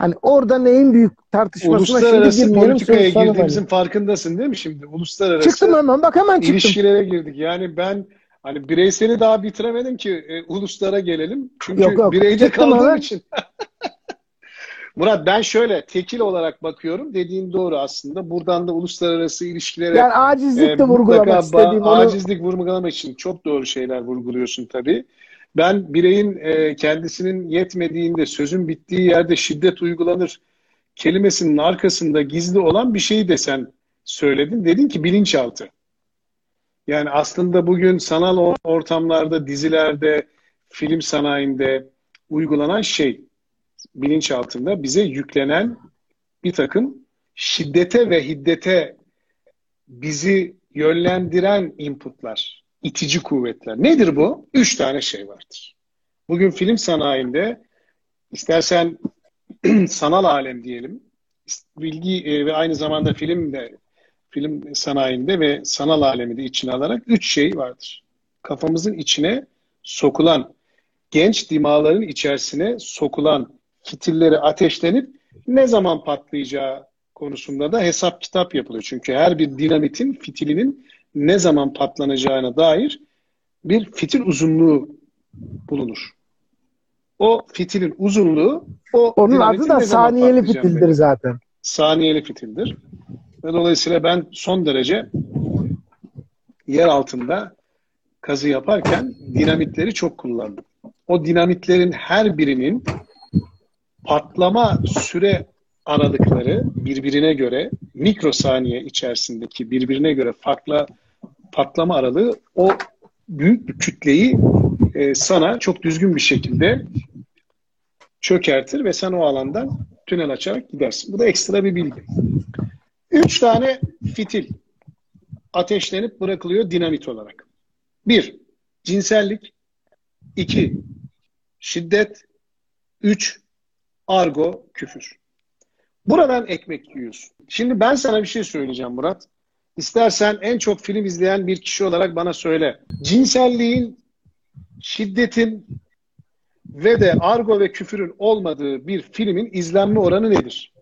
Hani orada neyin büyük tartışmasına şimdi Uluslararası girmeyelim. politikaya girdiğimizin farkındasın değil mi şimdi? Uluslararası Çıktım hemen. Bak hemen çıktım. ilişkilere girdik. Yani ben hani bireyseli daha bitiremedim ki e, uluslara gelelim. Çünkü Yok, yok. bireyde Çıktım kaldığım hemen. için. Murat ben şöyle tekil olarak bakıyorum. Dediğin doğru aslında. Buradan da uluslararası ilişkilere Yani acizlik e, de vurgulamak istediğim onu. acizlik vurgulamak için çok doğru şeyler vurguluyorsun tabii. Ben bireyin e, kendisinin yetmediğinde, sözün bittiği yerde şiddet uygulanır kelimesinin arkasında gizli olan bir şeyi de sen söyledin. Dedin ki bilinçaltı. Yani aslında bugün sanal or- ortamlarda, dizilerde, film sanayinde uygulanan şey bilinçaltında bize yüklenen bir takım şiddete ve hiddete bizi yönlendiren inputlar, itici kuvvetler. Nedir bu? Üç tane şey vardır. Bugün film sanayinde istersen sanal alem diyelim, bilgi e, ve aynı zamanda film de film sanayinde ve sanal alemi de içine alarak üç şey vardır. Kafamızın içine sokulan, genç dimağların içerisine sokulan fitilleri ateşlenip ne zaman patlayacağı konusunda da hesap kitap yapılıyor. Çünkü her bir dinamitin fitilinin ne zaman patlanacağına dair bir fitil uzunluğu bulunur. O fitilin uzunluğu o Onun adı da saniyeli fitildir zaten. Saniyeli fitildir. Ve dolayısıyla ben son derece yer altında kazı yaparken dinamitleri çok kullandım. O dinamitlerin her birinin patlama süre aralıkları birbirine göre mikrosaniye içerisindeki birbirine göre farklı patlama aralığı o büyük bir kütleyi e, sana çok düzgün bir şekilde çökertir ve sen o alandan tünel açarak gidersin. Bu da ekstra bir bilgi. Üç tane fitil ateşlenip bırakılıyor dinamit olarak. Bir, cinsellik. iki şiddet. Üç, argo, küfür. Buradan ekmek yiyorsun. Şimdi ben sana bir şey söyleyeceğim Murat. İstersen en çok film izleyen bir kişi olarak bana söyle. Cinselliğin, şiddetin ve de argo ve küfürün olmadığı bir filmin izlenme oranı nedir?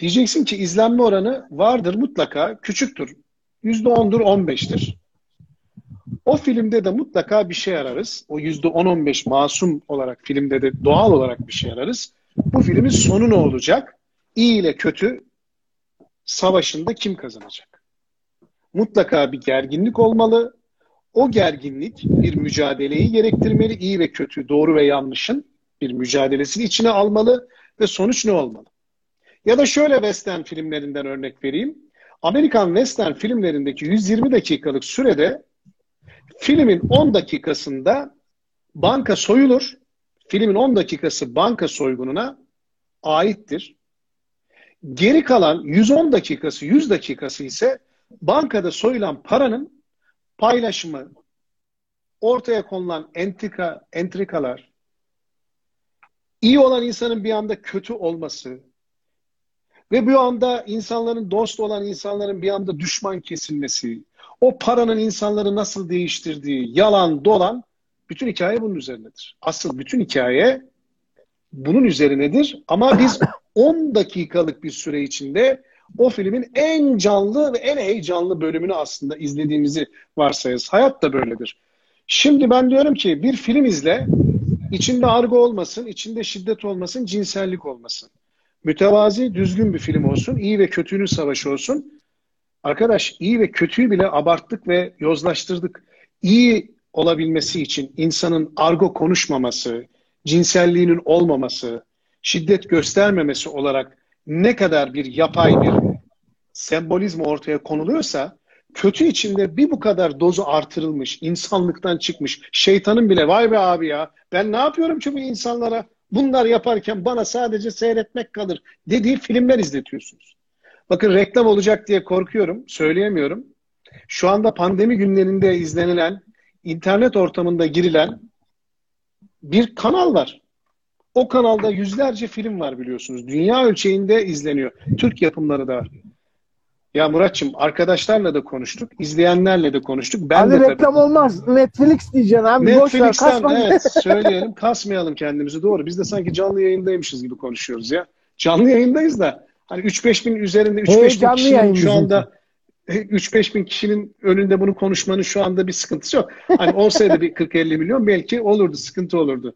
Diyeceksin ki izlenme oranı vardır mutlaka, küçüktür. %10'dur, 15'tir. O filmde de mutlaka bir şey ararız. O %10-15 masum olarak filmde de doğal olarak bir şey ararız. Bu filmin sonu ne olacak? İyi ile kötü savaşında kim kazanacak? Mutlaka bir gerginlik olmalı. O gerginlik bir mücadeleyi gerektirmeli. İyi ve kötü, doğru ve yanlışın bir mücadelesini içine almalı ve sonuç ne olmalı? Ya da şöyle western filmlerinden örnek vereyim. Amerikan western filmlerindeki 120 dakikalık sürede filmin 10 dakikasında banka soyulur. Filmin 10 dakikası banka soygununa aittir. Geri kalan 110 dakikası, 100 dakikası ise bankada soyulan paranın paylaşımı, ortaya konulan entrika, entrikalar, iyi olan insanın bir anda kötü olması ve bu anda insanların dost olan insanların bir anda düşman kesilmesi, o paranın insanları nasıl değiştirdiği, yalan, dolan bütün hikaye bunun üzerinedir. Asıl bütün hikaye bunun üzerinedir ama biz 10 dakikalık bir süre içinde o filmin en canlı ve en heyecanlı bölümünü aslında izlediğimizi varsayarız. Hayat da böyledir. Şimdi ben diyorum ki bir film izle, içinde argo olmasın, içinde şiddet olmasın, cinsellik olmasın. Mütevazi, düzgün bir film olsun, iyi ve kötünün savaşı olsun. Arkadaş iyi ve kötüyü bile abarttık ve yozlaştırdık. İyi olabilmesi için insanın argo konuşmaması, cinselliğinin olmaması, şiddet göstermemesi olarak ne kadar bir yapay bir sembolizm ortaya konuluyorsa kötü içinde bir bu kadar dozu artırılmış, insanlıktan çıkmış, şeytanın bile vay be abi ya ben ne yapıyorum ki bu insanlara bunlar yaparken bana sadece seyretmek kalır dediği filmler izletiyorsunuz. Bakın reklam olacak diye korkuyorum, söyleyemiyorum. Şu anda pandemi günlerinde izlenilen, internet ortamında girilen bir kanal var. O kanalda yüzlerce film var biliyorsunuz. Dünya ölçeğinde izleniyor. Türk yapımları da var. Ya Muratçım arkadaşlarla da konuştuk. izleyenlerle de konuştuk. Ben abi de reklam tabii... olmaz. Netflix diyeceksin abi. Netflix'ten evet söyleyelim. Kasmayalım kendimizi. Doğru. Biz de sanki canlı yayındaymışız gibi konuşuyoruz ya. Canlı yayındayız da hani 3-5 bin üzerinde 3-5 bin kişinin şu anda 3-5 bin kişinin önünde bunu konuşmanın şu anda bir sıkıntısı yok. Hani olsaydı bir 40-50 milyon belki olurdu, sıkıntı olurdu.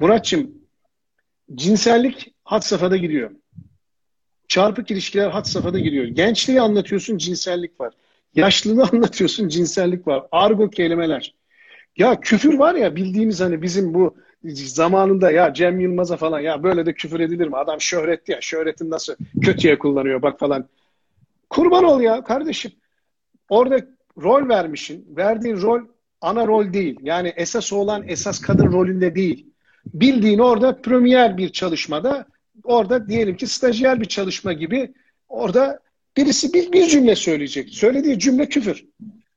Muratçım, cinsellik had safhada giriyor. Çarpık ilişkiler had safhada giriyor. Gençliği anlatıyorsun, cinsellik var. Yaşlılığı anlatıyorsun, cinsellik var. Argo kelimeler. Ya küfür var ya bildiğimiz hani bizim bu zamanında ya Cem Yılmaz'a falan ya böyle de küfür edilir mi? Adam şöhretli ya. Şöhretin nasıl kötüye kullanıyor bak falan. Kurban ol ya kardeşim. Orada rol vermişin. Verdiğin rol ana rol değil. Yani esas olan esas kadın rolünde değil. Bildiğin orada premier bir çalışmada orada diyelim ki stajyer bir çalışma gibi orada birisi bir, bir cümle söyleyecek. Söylediği cümle küfür.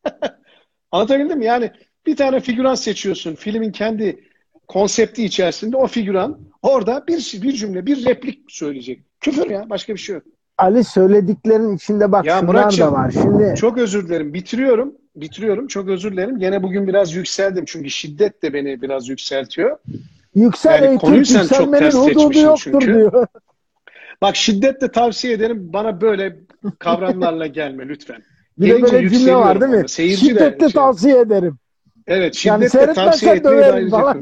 Anlatabildim mi? Yani bir tane figüran seçiyorsun. Filmin kendi konsepti içerisinde o figüran orada bir, bir cümle, bir replik söyleyecek. Küfür ya. Başka bir şey yok. Ali söylediklerin içinde bak ya şunlar da var. Şimdi çok özür dilerim. Bitiriyorum. Bitiriyorum. Çok özür dilerim. Gene bugün biraz yükseldim çünkü şiddet de beni biraz yükseltiyor. Yüksel yani konuyu sen çok ters seçmişsin yoktur çünkü. Diyor. Bak şiddetle tavsiye ederim. Bana böyle kavramlarla gelme lütfen. Bir Gelince de böyle cümle var değil mi? Seyirci şiddetle de, şey, tavsiye ederim. Evet şiddetle yani tavsiye etmeyi de ayrıca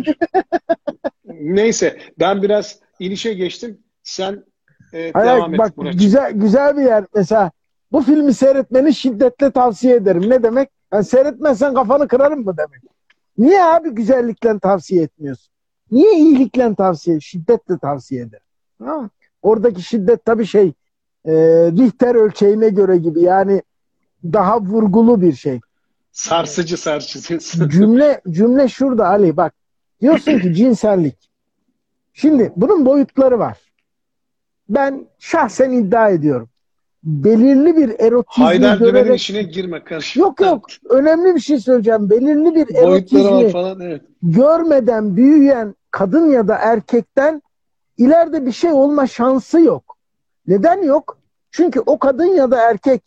Neyse ben biraz inişe geçtim. Sen e, Hayır, devam et. Bak güzel, güzel bir yer. Mesela bu filmi seyretmeni şiddetle tavsiye ederim. Ne demek? Yani seyretmezsen kafanı kırarım mı demek? Niye abi güzellikle tavsiye etmiyorsun? Niye iyilikle tavsiye, şiddetle tavsiye eder? Ha? Oradaki şiddet tabii şey e, Richter ölçeğine göre gibi yani daha vurgulu bir şey. Sarsıcı sarsıcı. cümle cümle şurada Ali bak. Diyorsun ki cinsellik. Şimdi bunun boyutları var. Ben şahsen iddia ediyorum. Belirli bir erotizmi Haydar görerek... işine girme karşı. Yok yok. Önemli bir şey söyleyeceğim. Belirli bir erotizmi falan, evet. görmeden büyüyen kadın ya da erkekten ileride bir şey olma şansı yok. Neden yok? Çünkü o kadın ya da erkek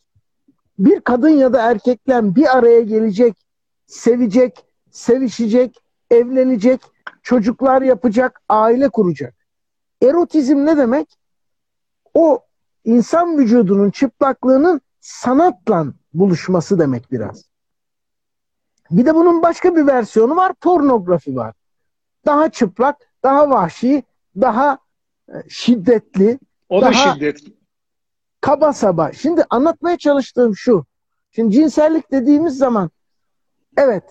bir kadın ya da erkekle bir araya gelecek, sevecek, sevişecek, evlenecek, çocuklar yapacak, aile kuracak. Erotizm ne demek? O insan vücudunun çıplaklığının sanatla buluşması demek biraz. Bir de bunun başka bir versiyonu var, pornografi var daha çıplak, daha vahşi, daha e, şiddetli. O daha da şiddetli. Kaba saba. Şimdi anlatmaya çalıştığım şu. Şimdi cinsellik dediğimiz zaman evet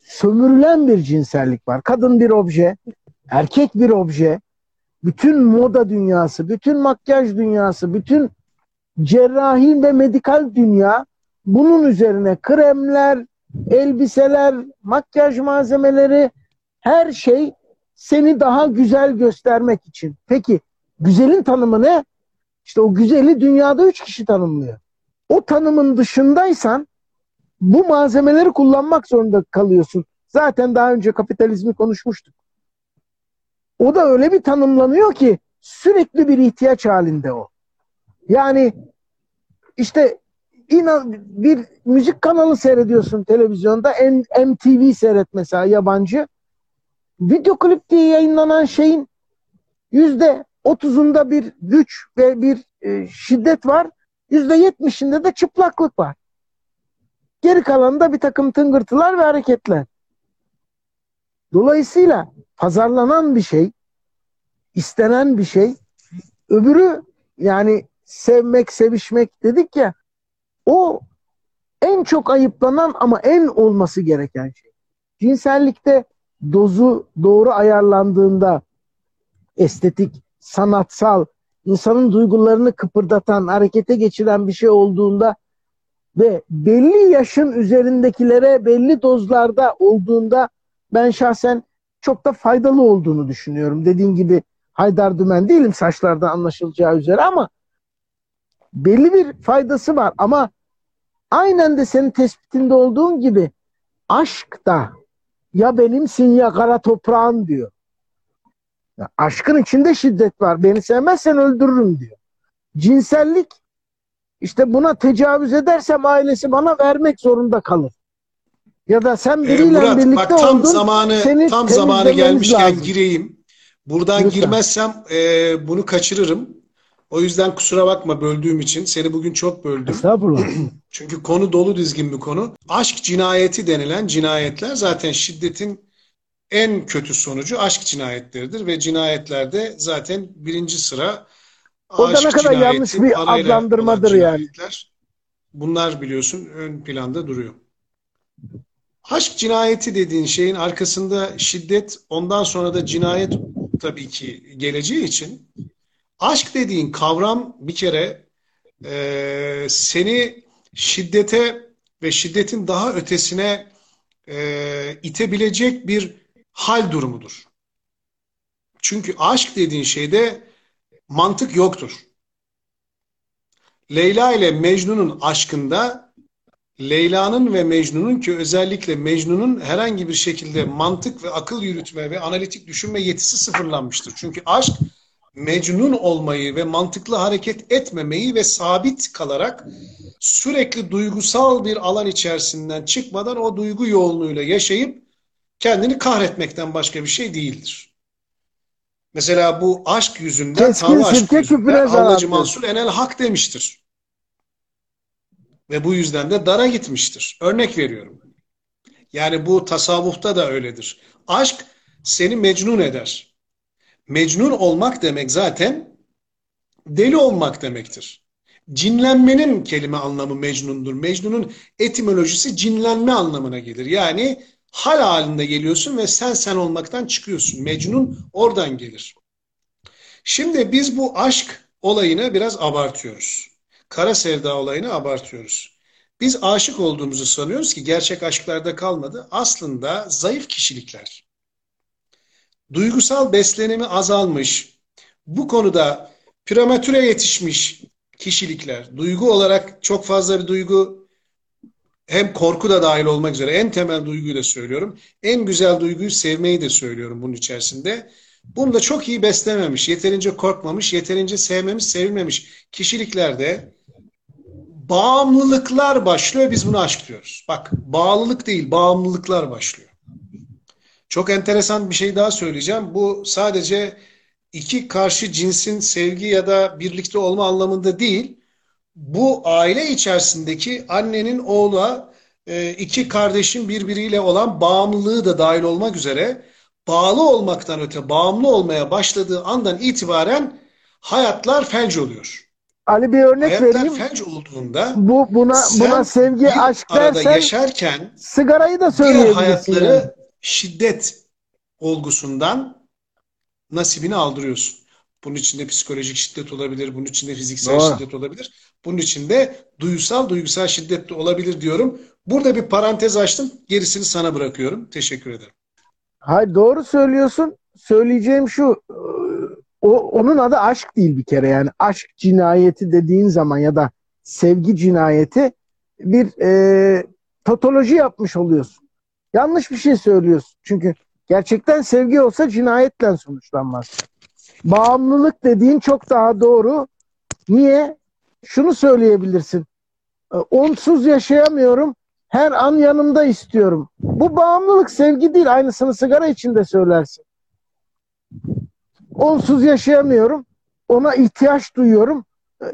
sömürülen bir cinsellik var. Kadın bir obje, erkek bir obje. Bütün moda dünyası, bütün makyaj dünyası, bütün cerrahi ve medikal dünya bunun üzerine kremler, elbiseler, makyaj malzemeleri, her şey seni daha güzel göstermek için. Peki güzelin tanımı ne? İşte o güzeli dünyada üç kişi tanımlıyor. O tanımın dışındaysan bu malzemeleri kullanmak zorunda kalıyorsun. Zaten daha önce kapitalizmi konuşmuştuk. O da öyle bir tanımlanıyor ki sürekli bir ihtiyaç halinde o. Yani işte inan bir müzik kanalı seyrediyorsun televizyonda MTV seyret mesela yabancı. Video klip diye yayınlanan şeyin yüzde otuzunda bir güç ve bir e, şiddet var. Yüzde yetmişinde de çıplaklık var. Geri kalanında bir takım tıngırtılar ve hareketler. Dolayısıyla pazarlanan bir şey, istenen bir şey, öbürü yani sevmek, sevişmek dedik ya, o en çok ayıplanan ama en olması gereken şey. Cinsellikte dozu doğru ayarlandığında estetik, sanatsal, insanın duygularını kıpırdatan, harekete geçiren bir şey olduğunda ve belli yaşın üzerindekilere belli dozlarda olduğunda ben şahsen çok da faydalı olduğunu düşünüyorum. Dediğin gibi Haydar Dümen değilim saçlarda anlaşılacağı üzere ama belli bir faydası var ama aynen de senin tespitinde olduğun gibi aşk da ya benimsin ya kara toprağın diyor. Ya aşkın içinde şiddet var. Beni sevmezsen öldürürüm diyor. Cinsellik işte buna tecavüz edersem ailesi bana vermek zorunda kalır. Ya da sen biriyle ee, Murat, birlikte bak, tam oldun. Zamanı, seni tam zamanı gelmişken lazım. gireyim. Buradan Lütfen. girmezsem e, bunu kaçırırım. O yüzden kusura bakma böldüğüm için. Seni bugün çok böldüm. Estağfurullah. Çünkü konu dolu dizgin bir konu. Aşk cinayeti denilen cinayetler zaten şiddetin en kötü sonucu aşk cinayetleridir ve cinayetlerde zaten birinci sıra o da ne kadar yanlış bir adlandırmadır yani. Bunlar biliyorsun ön planda duruyor. Aşk cinayeti dediğin şeyin arkasında şiddet, ondan sonra da cinayet tabii ki geleceği için aşk dediğin kavram bir kere e, seni şiddete ve şiddetin daha ötesine e, itebilecek bir hal durumudur. Çünkü aşk dediğin şeyde mantık yoktur. Leyla ile Mecnun'un aşkında Leyla'nın ve Mecnun'un ki özellikle Mecnun'un herhangi bir şekilde mantık ve akıl yürütme ve analitik düşünme yetisi sıfırlanmıştır. Çünkü aşk Mecnun olmayı ve mantıklı hareket etmemeyi ve sabit kalarak sürekli duygusal bir alan içerisinden çıkmadan o duygu yoğunluğuyla yaşayıp kendini kahretmekten başka bir şey değildir. Mesela bu aşk yüzünden, Tanrı aşk yüzünden Allah'cı Mansur Enel Hak demiştir. Ve bu yüzden de dara gitmiştir. Örnek veriyorum. Yani bu tasavvufta da öyledir. Aşk seni mecnun eder. Mecnun olmak demek zaten deli olmak demektir. Cinlenmenin kelime anlamı mecnundur. Mecnunun etimolojisi cinlenme anlamına gelir. Yani hal halinde geliyorsun ve sen sen olmaktan çıkıyorsun. Mecnun oradan gelir. Şimdi biz bu aşk olayını biraz abartıyoruz. Kara sevda olayını abartıyoruz. Biz aşık olduğumuzu sanıyoruz ki gerçek aşklarda kalmadı. Aslında zayıf kişilikler. Duygusal beslenimi azalmış, bu konuda prematüre yetişmiş kişilikler, duygu olarak çok fazla bir duygu hem korku da dahil olmak üzere en temel duyguyu da söylüyorum. En güzel duyguyu sevmeyi de söylüyorum bunun içerisinde. Bunu da çok iyi beslememiş, yeterince korkmamış, yeterince sevmemiş, sevilmemiş kişiliklerde bağımlılıklar başlıyor. Biz bunu aşk diyoruz. Bak bağlılık değil, bağımlılıklar başlıyor. Çok enteresan bir şey daha söyleyeceğim. Bu sadece iki karşı cinsin sevgi ya da birlikte olma anlamında değil bu aile içerisindeki annenin oğula e, iki kardeşin birbiriyle olan bağımlılığı da dahil olmak üzere bağlı olmaktan öte bağımlı olmaya başladığı andan itibaren hayatlar felç oluyor. Ali bir örnek hayatlar vereyim. felç olduğunda bu buna buna sevgi aşk dersen yaşarken sigarayı da söyleyebilirsin. hayatları yani. şiddet olgusundan nasibini aldırıyorsun. Bunun içinde psikolojik şiddet olabilir, bunun içinde fiziksel Doğru. şiddet olabilir. Bunun içinde duygusal, duygusal şiddet de olabilir diyorum. Burada bir parantez açtım. Gerisini sana bırakıyorum. Teşekkür ederim. Hayır doğru söylüyorsun. Söyleyeceğim şu o, onun adı aşk değil bir kere yani aşk cinayeti dediğin zaman ya da sevgi cinayeti bir e, patoloji yapmış oluyorsun. Yanlış bir şey söylüyorsun. Çünkü Gerçekten sevgi olsa cinayetle sonuçlanmaz. Bağımlılık dediğin çok daha doğru. Niye? Şunu söyleyebilirsin. E, onsuz yaşayamıyorum. Her an yanımda istiyorum. Bu bağımlılık sevgi değil. Aynısını sigara için de söylersin. Onsuz yaşayamıyorum. Ona ihtiyaç duyuyorum.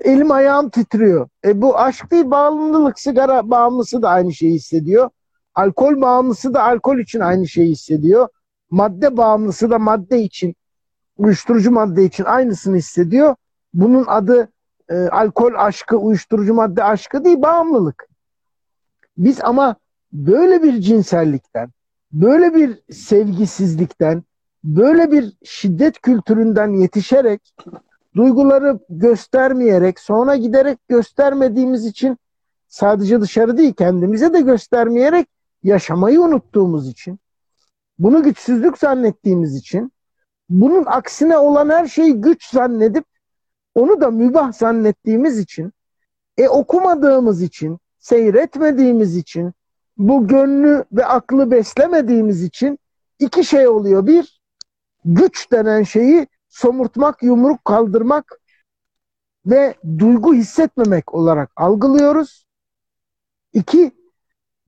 Elim ayağım titriyor. E bu aşk değil bağımlılık. Sigara bağımlısı da aynı şeyi hissediyor. Alkol bağımlısı da alkol için aynı şeyi hissediyor. Madde bağımlısı da madde için, uyuşturucu madde için aynısını hissediyor. Bunun adı e, alkol aşkı, uyuşturucu madde aşkı değil, bağımlılık. Biz ama böyle bir cinsellikten, böyle bir sevgisizlikten, böyle bir şiddet kültüründen yetişerek, duyguları göstermeyerek, sonra giderek göstermediğimiz için sadece dışarı değil kendimize de göstermeyerek yaşamayı unuttuğumuz için, bunu güçsüzlük zannettiğimiz için, bunun aksine olan her şeyi güç zannedip onu da mübah zannettiğimiz için, e okumadığımız için, seyretmediğimiz için, bu gönlü ve aklı beslemediğimiz için iki şey oluyor. Bir, güç denen şeyi somurtmak, yumruk kaldırmak ve duygu hissetmemek olarak algılıyoruz. İki,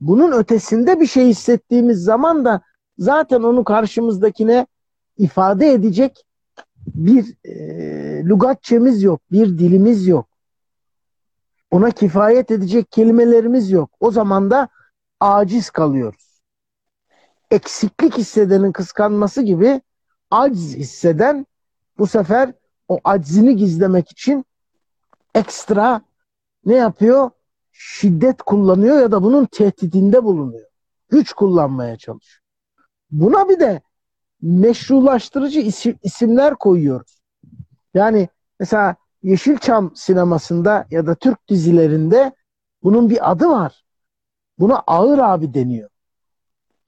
bunun ötesinde bir şey hissettiğimiz zaman da zaten onu karşımızdakine ifade edecek bir e, lügatçemiz yok, bir dilimiz yok. Ona kifayet edecek kelimelerimiz yok. O zaman da aciz kalıyoruz. Eksiklik hissedenin kıskanması gibi aciz hisseden bu sefer o aczini gizlemek için ekstra ne yapıyor? Şiddet kullanıyor ya da bunun tehdidinde bulunuyor. Güç kullanmaya çalışıyor. Buna bir de meşrulaştırıcı isim, isimler koyuyoruz. Yani mesela Yeşilçam sinemasında ya da Türk dizilerinde bunun bir adı var. Buna ağır abi deniyor.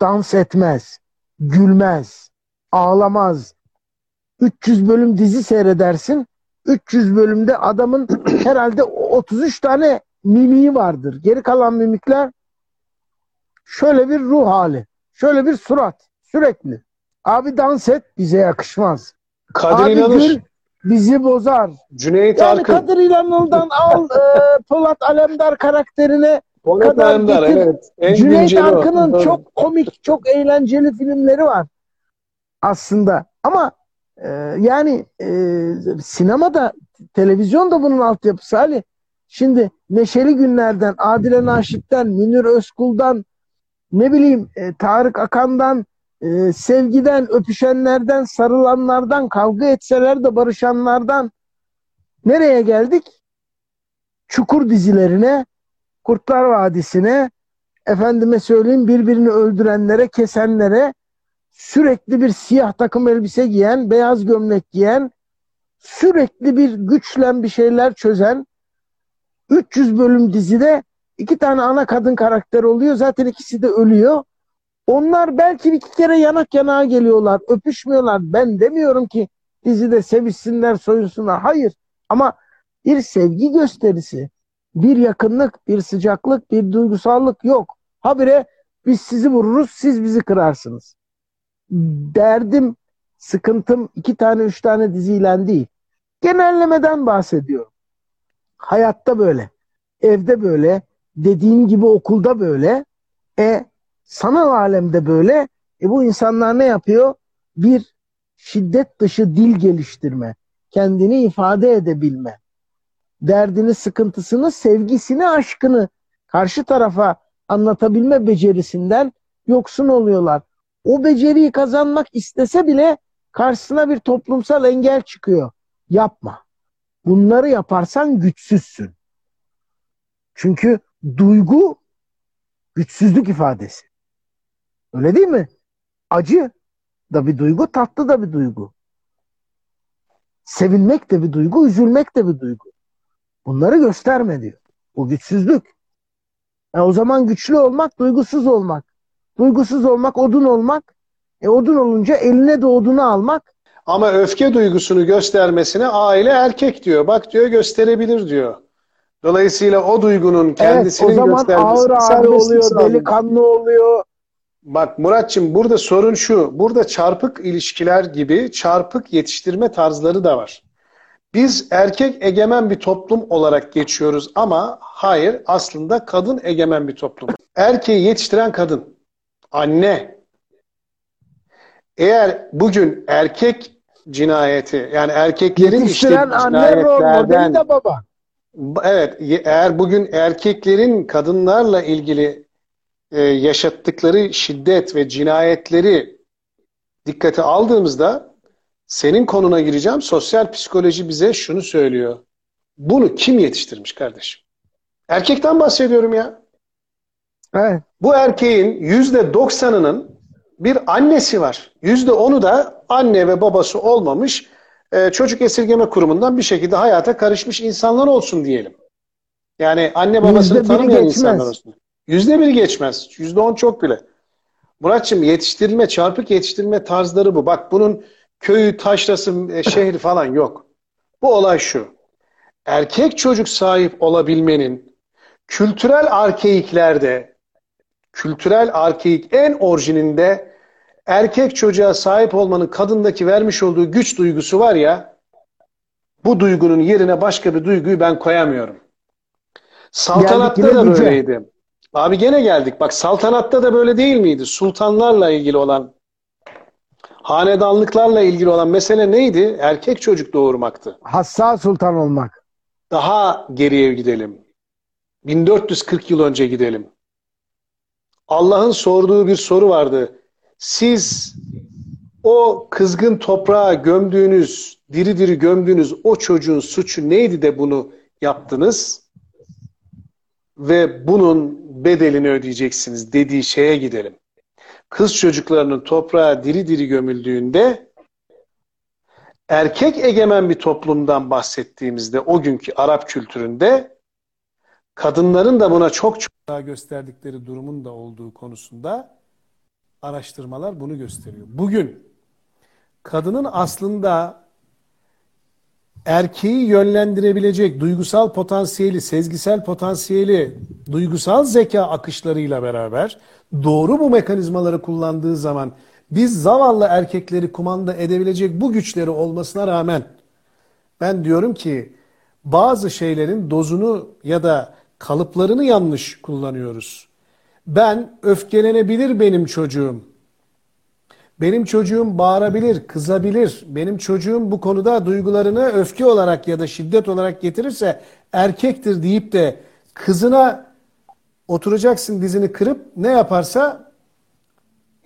Dans etmez, gülmez, ağlamaz. 300 bölüm dizi seyredersin. 300 bölümde adamın herhalde 33 tane mimiği vardır. Geri kalan mimikler şöyle bir ruh hali, şöyle bir surat sürekli. Abi dans et bize yakışmaz. Kadir Abi İnanır. gül bizi bozar. Cüneyt Yani Arkın. Kadir İnanır'dan al e, Polat Alemdar karakterine Polat kadar Alemdar, getir. evet. En Cüneyt. Arkın'ın çok komik, çok eğlenceli filmleri var aslında. Ama e, yani e, sinemada, televizyonda bunun altyapısı Ali. Şimdi Neşeli Günler'den, Adile Naşit'ten, Münir Özkul'dan, ne bileyim e, Tarık Akan'dan, e, sevgiden, öpüşenlerden, sarılanlardan, kavga etseler de barışanlardan nereye geldik? Çukur dizilerine, Kurtlar Vadisi'ne, efendime söyleyeyim birbirini öldürenlere, kesenlere, sürekli bir siyah takım elbise giyen, beyaz gömlek giyen, sürekli bir güçle bir şeyler çözen, 300 bölüm dizide iki tane ana kadın karakter oluyor. Zaten ikisi de ölüyor. Onlar belki iki kere yanak yanağa geliyorlar. Öpüşmüyorlar. Ben demiyorum ki dizide sevişsinler, soyunsunlar. Hayır. Ama bir sevgi gösterisi, bir yakınlık, bir sıcaklık, bir duygusallık yok. Habire biz sizi vururuz, siz bizi kırarsınız. Derdim, sıkıntım iki tane, üç tane diziyle değil. Genellemeden bahsediyorum. Hayatta böyle, evde böyle, dediğim gibi okulda böyle, e sanal alemde böyle. E bu insanlar ne yapıyor? Bir şiddet dışı dil geliştirme, kendini ifade edebilme, derdini, sıkıntısını, sevgisini, aşkını karşı tarafa anlatabilme becerisinden yoksun oluyorlar. O beceriyi kazanmak istese bile karşısına bir toplumsal engel çıkıyor. Yapma. Bunları yaparsan güçsüzsün. Çünkü duygu güçsüzlük ifadesi. Öyle değil mi? Acı da bir duygu, tatlı da bir duygu. Sevinmek de bir duygu, üzülmek de bir duygu. Bunları gösterme diyor. Bu güçsüzlük. E o zaman güçlü olmak, duygusuz olmak. Duygusuz olmak, odun olmak. E odun olunca eline de odunu almak. Ama öfke duygusunu göstermesine aile erkek diyor. Bak diyor gösterebilir diyor. Dolayısıyla o duygunun kendisinin evet, o zaman göstermesi ağır serbestlik oluyor, delikanlı oluyor. Bak Muratçım burada sorun şu. Burada çarpık ilişkiler gibi çarpık yetiştirme tarzları da var. Biz erkek egemen bir toplum olarak geçiyoruz ama hayır aslında kadın egemen bir toplum. Erkeği yetiştiren kadın. Anne. Eğer bugün erkek cinayeti yani erkeklerin Yetiştiren işte anne rol modeli de baba. Evet, eğer bugün erkeklerin kadınlarla ilgili e, yaşattıkları şiddet ve cinayetleri dikkate aldığımızda senin konuna gireceğim. Sosyal psikoloji bize şunu söylüyor. Bunu kim yetiştirmiş kardeşim? Erkekten bahsediyorum ya. Evet. Bu erkeğin yüzde doksanının bir annesi var. Yüzde onu da anne ve babası olmamış e, çocuk esirgeme kurumundan bir şekilde hayata karışmış insanlar olsun diyelim. Yani anne babasını Yüzde biri tanımayan geçmez. insanlar olsun. Yüzde biri geçmez. Yüzde on çok bile. Muratçım yetiştirilme, çarpık yetiştirilme tarzları bu. Bak bunun köyü, taşrası, e, şehri falan yok. Bu olay şu. Erkek çocuk sahip olabilmenin kültürel arkeiklerde, kültürel arkeik en orijininde erkek çocuğa sahip olmanın kadındaki vermiş olduğu güç duygusu var ya, bu duygunun yerine başka bir duyguyu ben koyamıyorum. Saltanatta da böyleydi. Abi gene geldik. Bak saltanatta da böyle değil miydi? Sultanlarla ilgili olan, hanedanlıklarla ilgili olan mesele neydi? Erkek çocuk doğurmaktı. Hassas sultan olmak. Daha geriye gidelim. 1440 yıl önce gidelim. Allah'ın sorduğu bir soru vardı. Siz o kızgın toprağa gömdüğünüz, diri diri gömdüğünüz o çocuğun suçu neydi de bunu yaptınız? Ve bunun bedelini ödeyeceksiniz dediği şeye gidelim. Kız çocuklarının toprağa diri diri gömüldüğünde erkek egemen bir toplumdan bahsettiğimizde o günkü Arap kültüründe kadınların da buna çok çok daha gösterdikleri durumun da olduğu konusunda araştırmalar bunu gösteriyor. Bugün kadının aslında erkeği yönlendirebilecek duygusal potansiyeli, sezgisel potansiyeli, duygusal zeka akışlarıyla beraber doğru bu mekanizmaları kullandığı zaman biz zavallı erkekleri kumanda edebilecek bu güçleri olmasına rağmen ben diyorum ki bazı şeylerin dozunu ya da kalıplarını yanlış kullanıyoruz. Ben öfkelenebilir benim çocuğum. Benim çocuğum bağırabilir, kızabilir. Benim çocuğum bu konuda duygularını öfke olarak ya da şiddet olarak getirirse erkektir deyip de kızına oturacaksın dizini kırıp ne yaparsa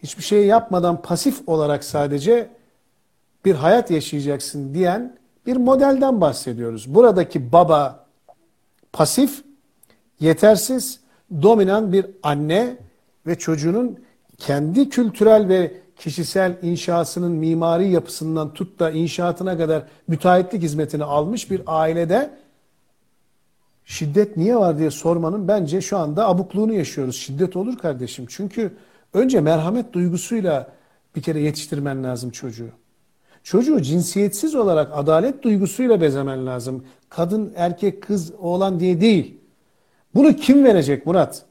hiçbir şey yapmadan pasif olarak sadece bir hayat yaşayacaksın diyen bir modelden bahsediyoruz. Buradaki baba pasif, yetersiz, dominan bir anne ve çocuğunun kendi kültürel ve kişisel inşasının mimari yapısından tut da inşaatına kadar müteahhitlik hizmetini almış bir ailede şiddet niye var diye sormanın bence şu anda abukluğunu yaşıyoruz. Şiddet olur kardeşim. Çünkü önce merhamet duygusuyla bir kere yetiştirmen lazım çocuğu. Çocuğu cinsiyetsiz olarak adalet duygusuyla bezemen lazım. Kadın, erkek, kız, oğlan diye değil. Bunu kim verecek Murat?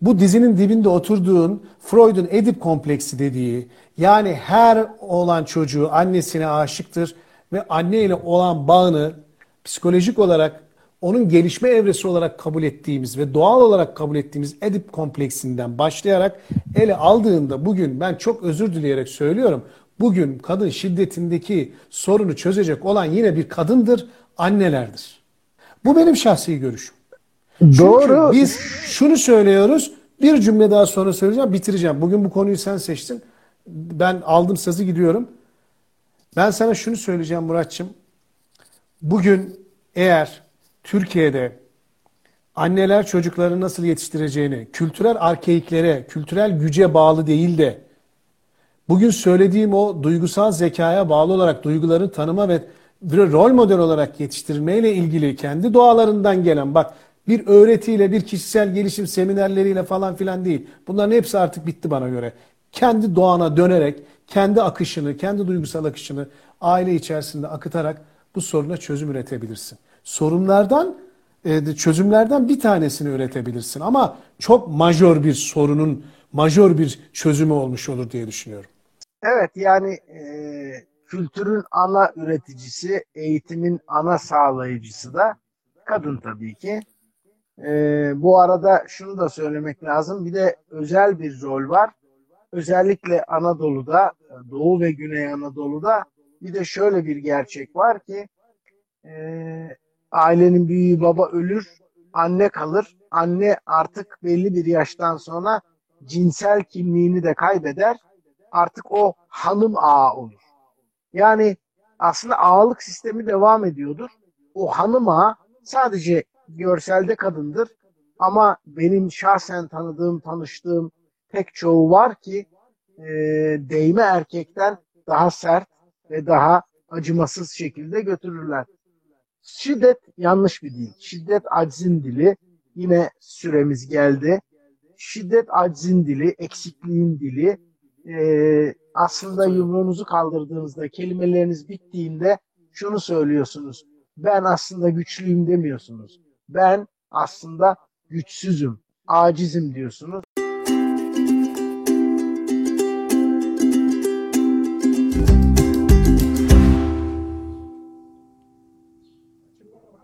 Bu dizinin dibinde oturduğun Freud'un Edip kompleksi dediği yani her oğlan çocuğu annesine aşıktır ve anne ile olan bağını psikolojik olarak onun gelişme evresi olarak kabul ettiğimiz ve doğal olarak kabul ettiğimiz Edip kompleksinden başlayarak ele aldığında bugün ben çok özür dileyerek söylüyorum. Bugün kadın şiddetindeki sorunu çözecek olan yine bir kadındır, annelerdir. Bu benim şahsi görüşüm. Doğru. Çünkü biz şunu söylüyoruz. Bir cümle daha sonra söyleyeceğim, bitireceğim. Bugün bu konuyu sen seçtin. Ben aldım sazı gidiyorum. Ben sana şunu söyleyeceğim Muratçım. Bugün eğer Türkiye'de anneler çocukları nasıl yetiştireceğini, kültürel arkeiklere, kültürel güce bağlı değil de bugün söylediğim o duygusal zekaya bağlı olarak duyguların tanıma ve bir rol model olarak yetiştirmeyle ilgili kendi doğalarından gelen bak bir öğretiyle, bir kişisel gelişim seminerleriyle falan filan değil. Bunların hepsi artık bitti bana göre. Kendi doğana dönerek, kendi akışını, kendi duygusal akışını aile içerisinde akıtarak bu soruna çözüm üretebilirsin. Sorunlardan, e, çözümlerden bir tanesini üretebilirsin. Ama çok majör bir sorunun majör bir çözümü olmuş olur diye düşünüyorum. Evet yani e, kültürün ana üreticisi, eğitimin ana sağlayıcısı da kadın tabii ki. E, bu arada şunu da söylemek lazım. Bir de özel bir rol var. Özellikle Anadolu'da, Doğu ve Güney Anadolu'da bir de şöyle bir gerçek var ki e, ailenin büyüğü baba ölür, anne kalır. Anne artık belli bir yaştan sonra cinsel kimliğini de kaybeder. Artık o hanım ağa olur. Yani aslında ağalık sistemi devam ediyordur. O hanım ağa sadece görselde kadındır. Ama benim şahsen tanıdığım, tanıştığım pek çoğu var ki e, değme erkekten daha sert ve daha acımasız şekilde götürürler. Şiddet yanlış bir dil. Şiddet aczin dili. Yine süremiz geldi. Şiddet aczin dili, eksikliğin dili. Ee, aslında yumruğunuzu kaldırdığınızda, kelimeleriniz bittiğinde şunu söylüyorsunuz. Ben aslında güçlüyüm demiyorsunuz. Ben aslında güçsüzüm, acizim diyorsunuz.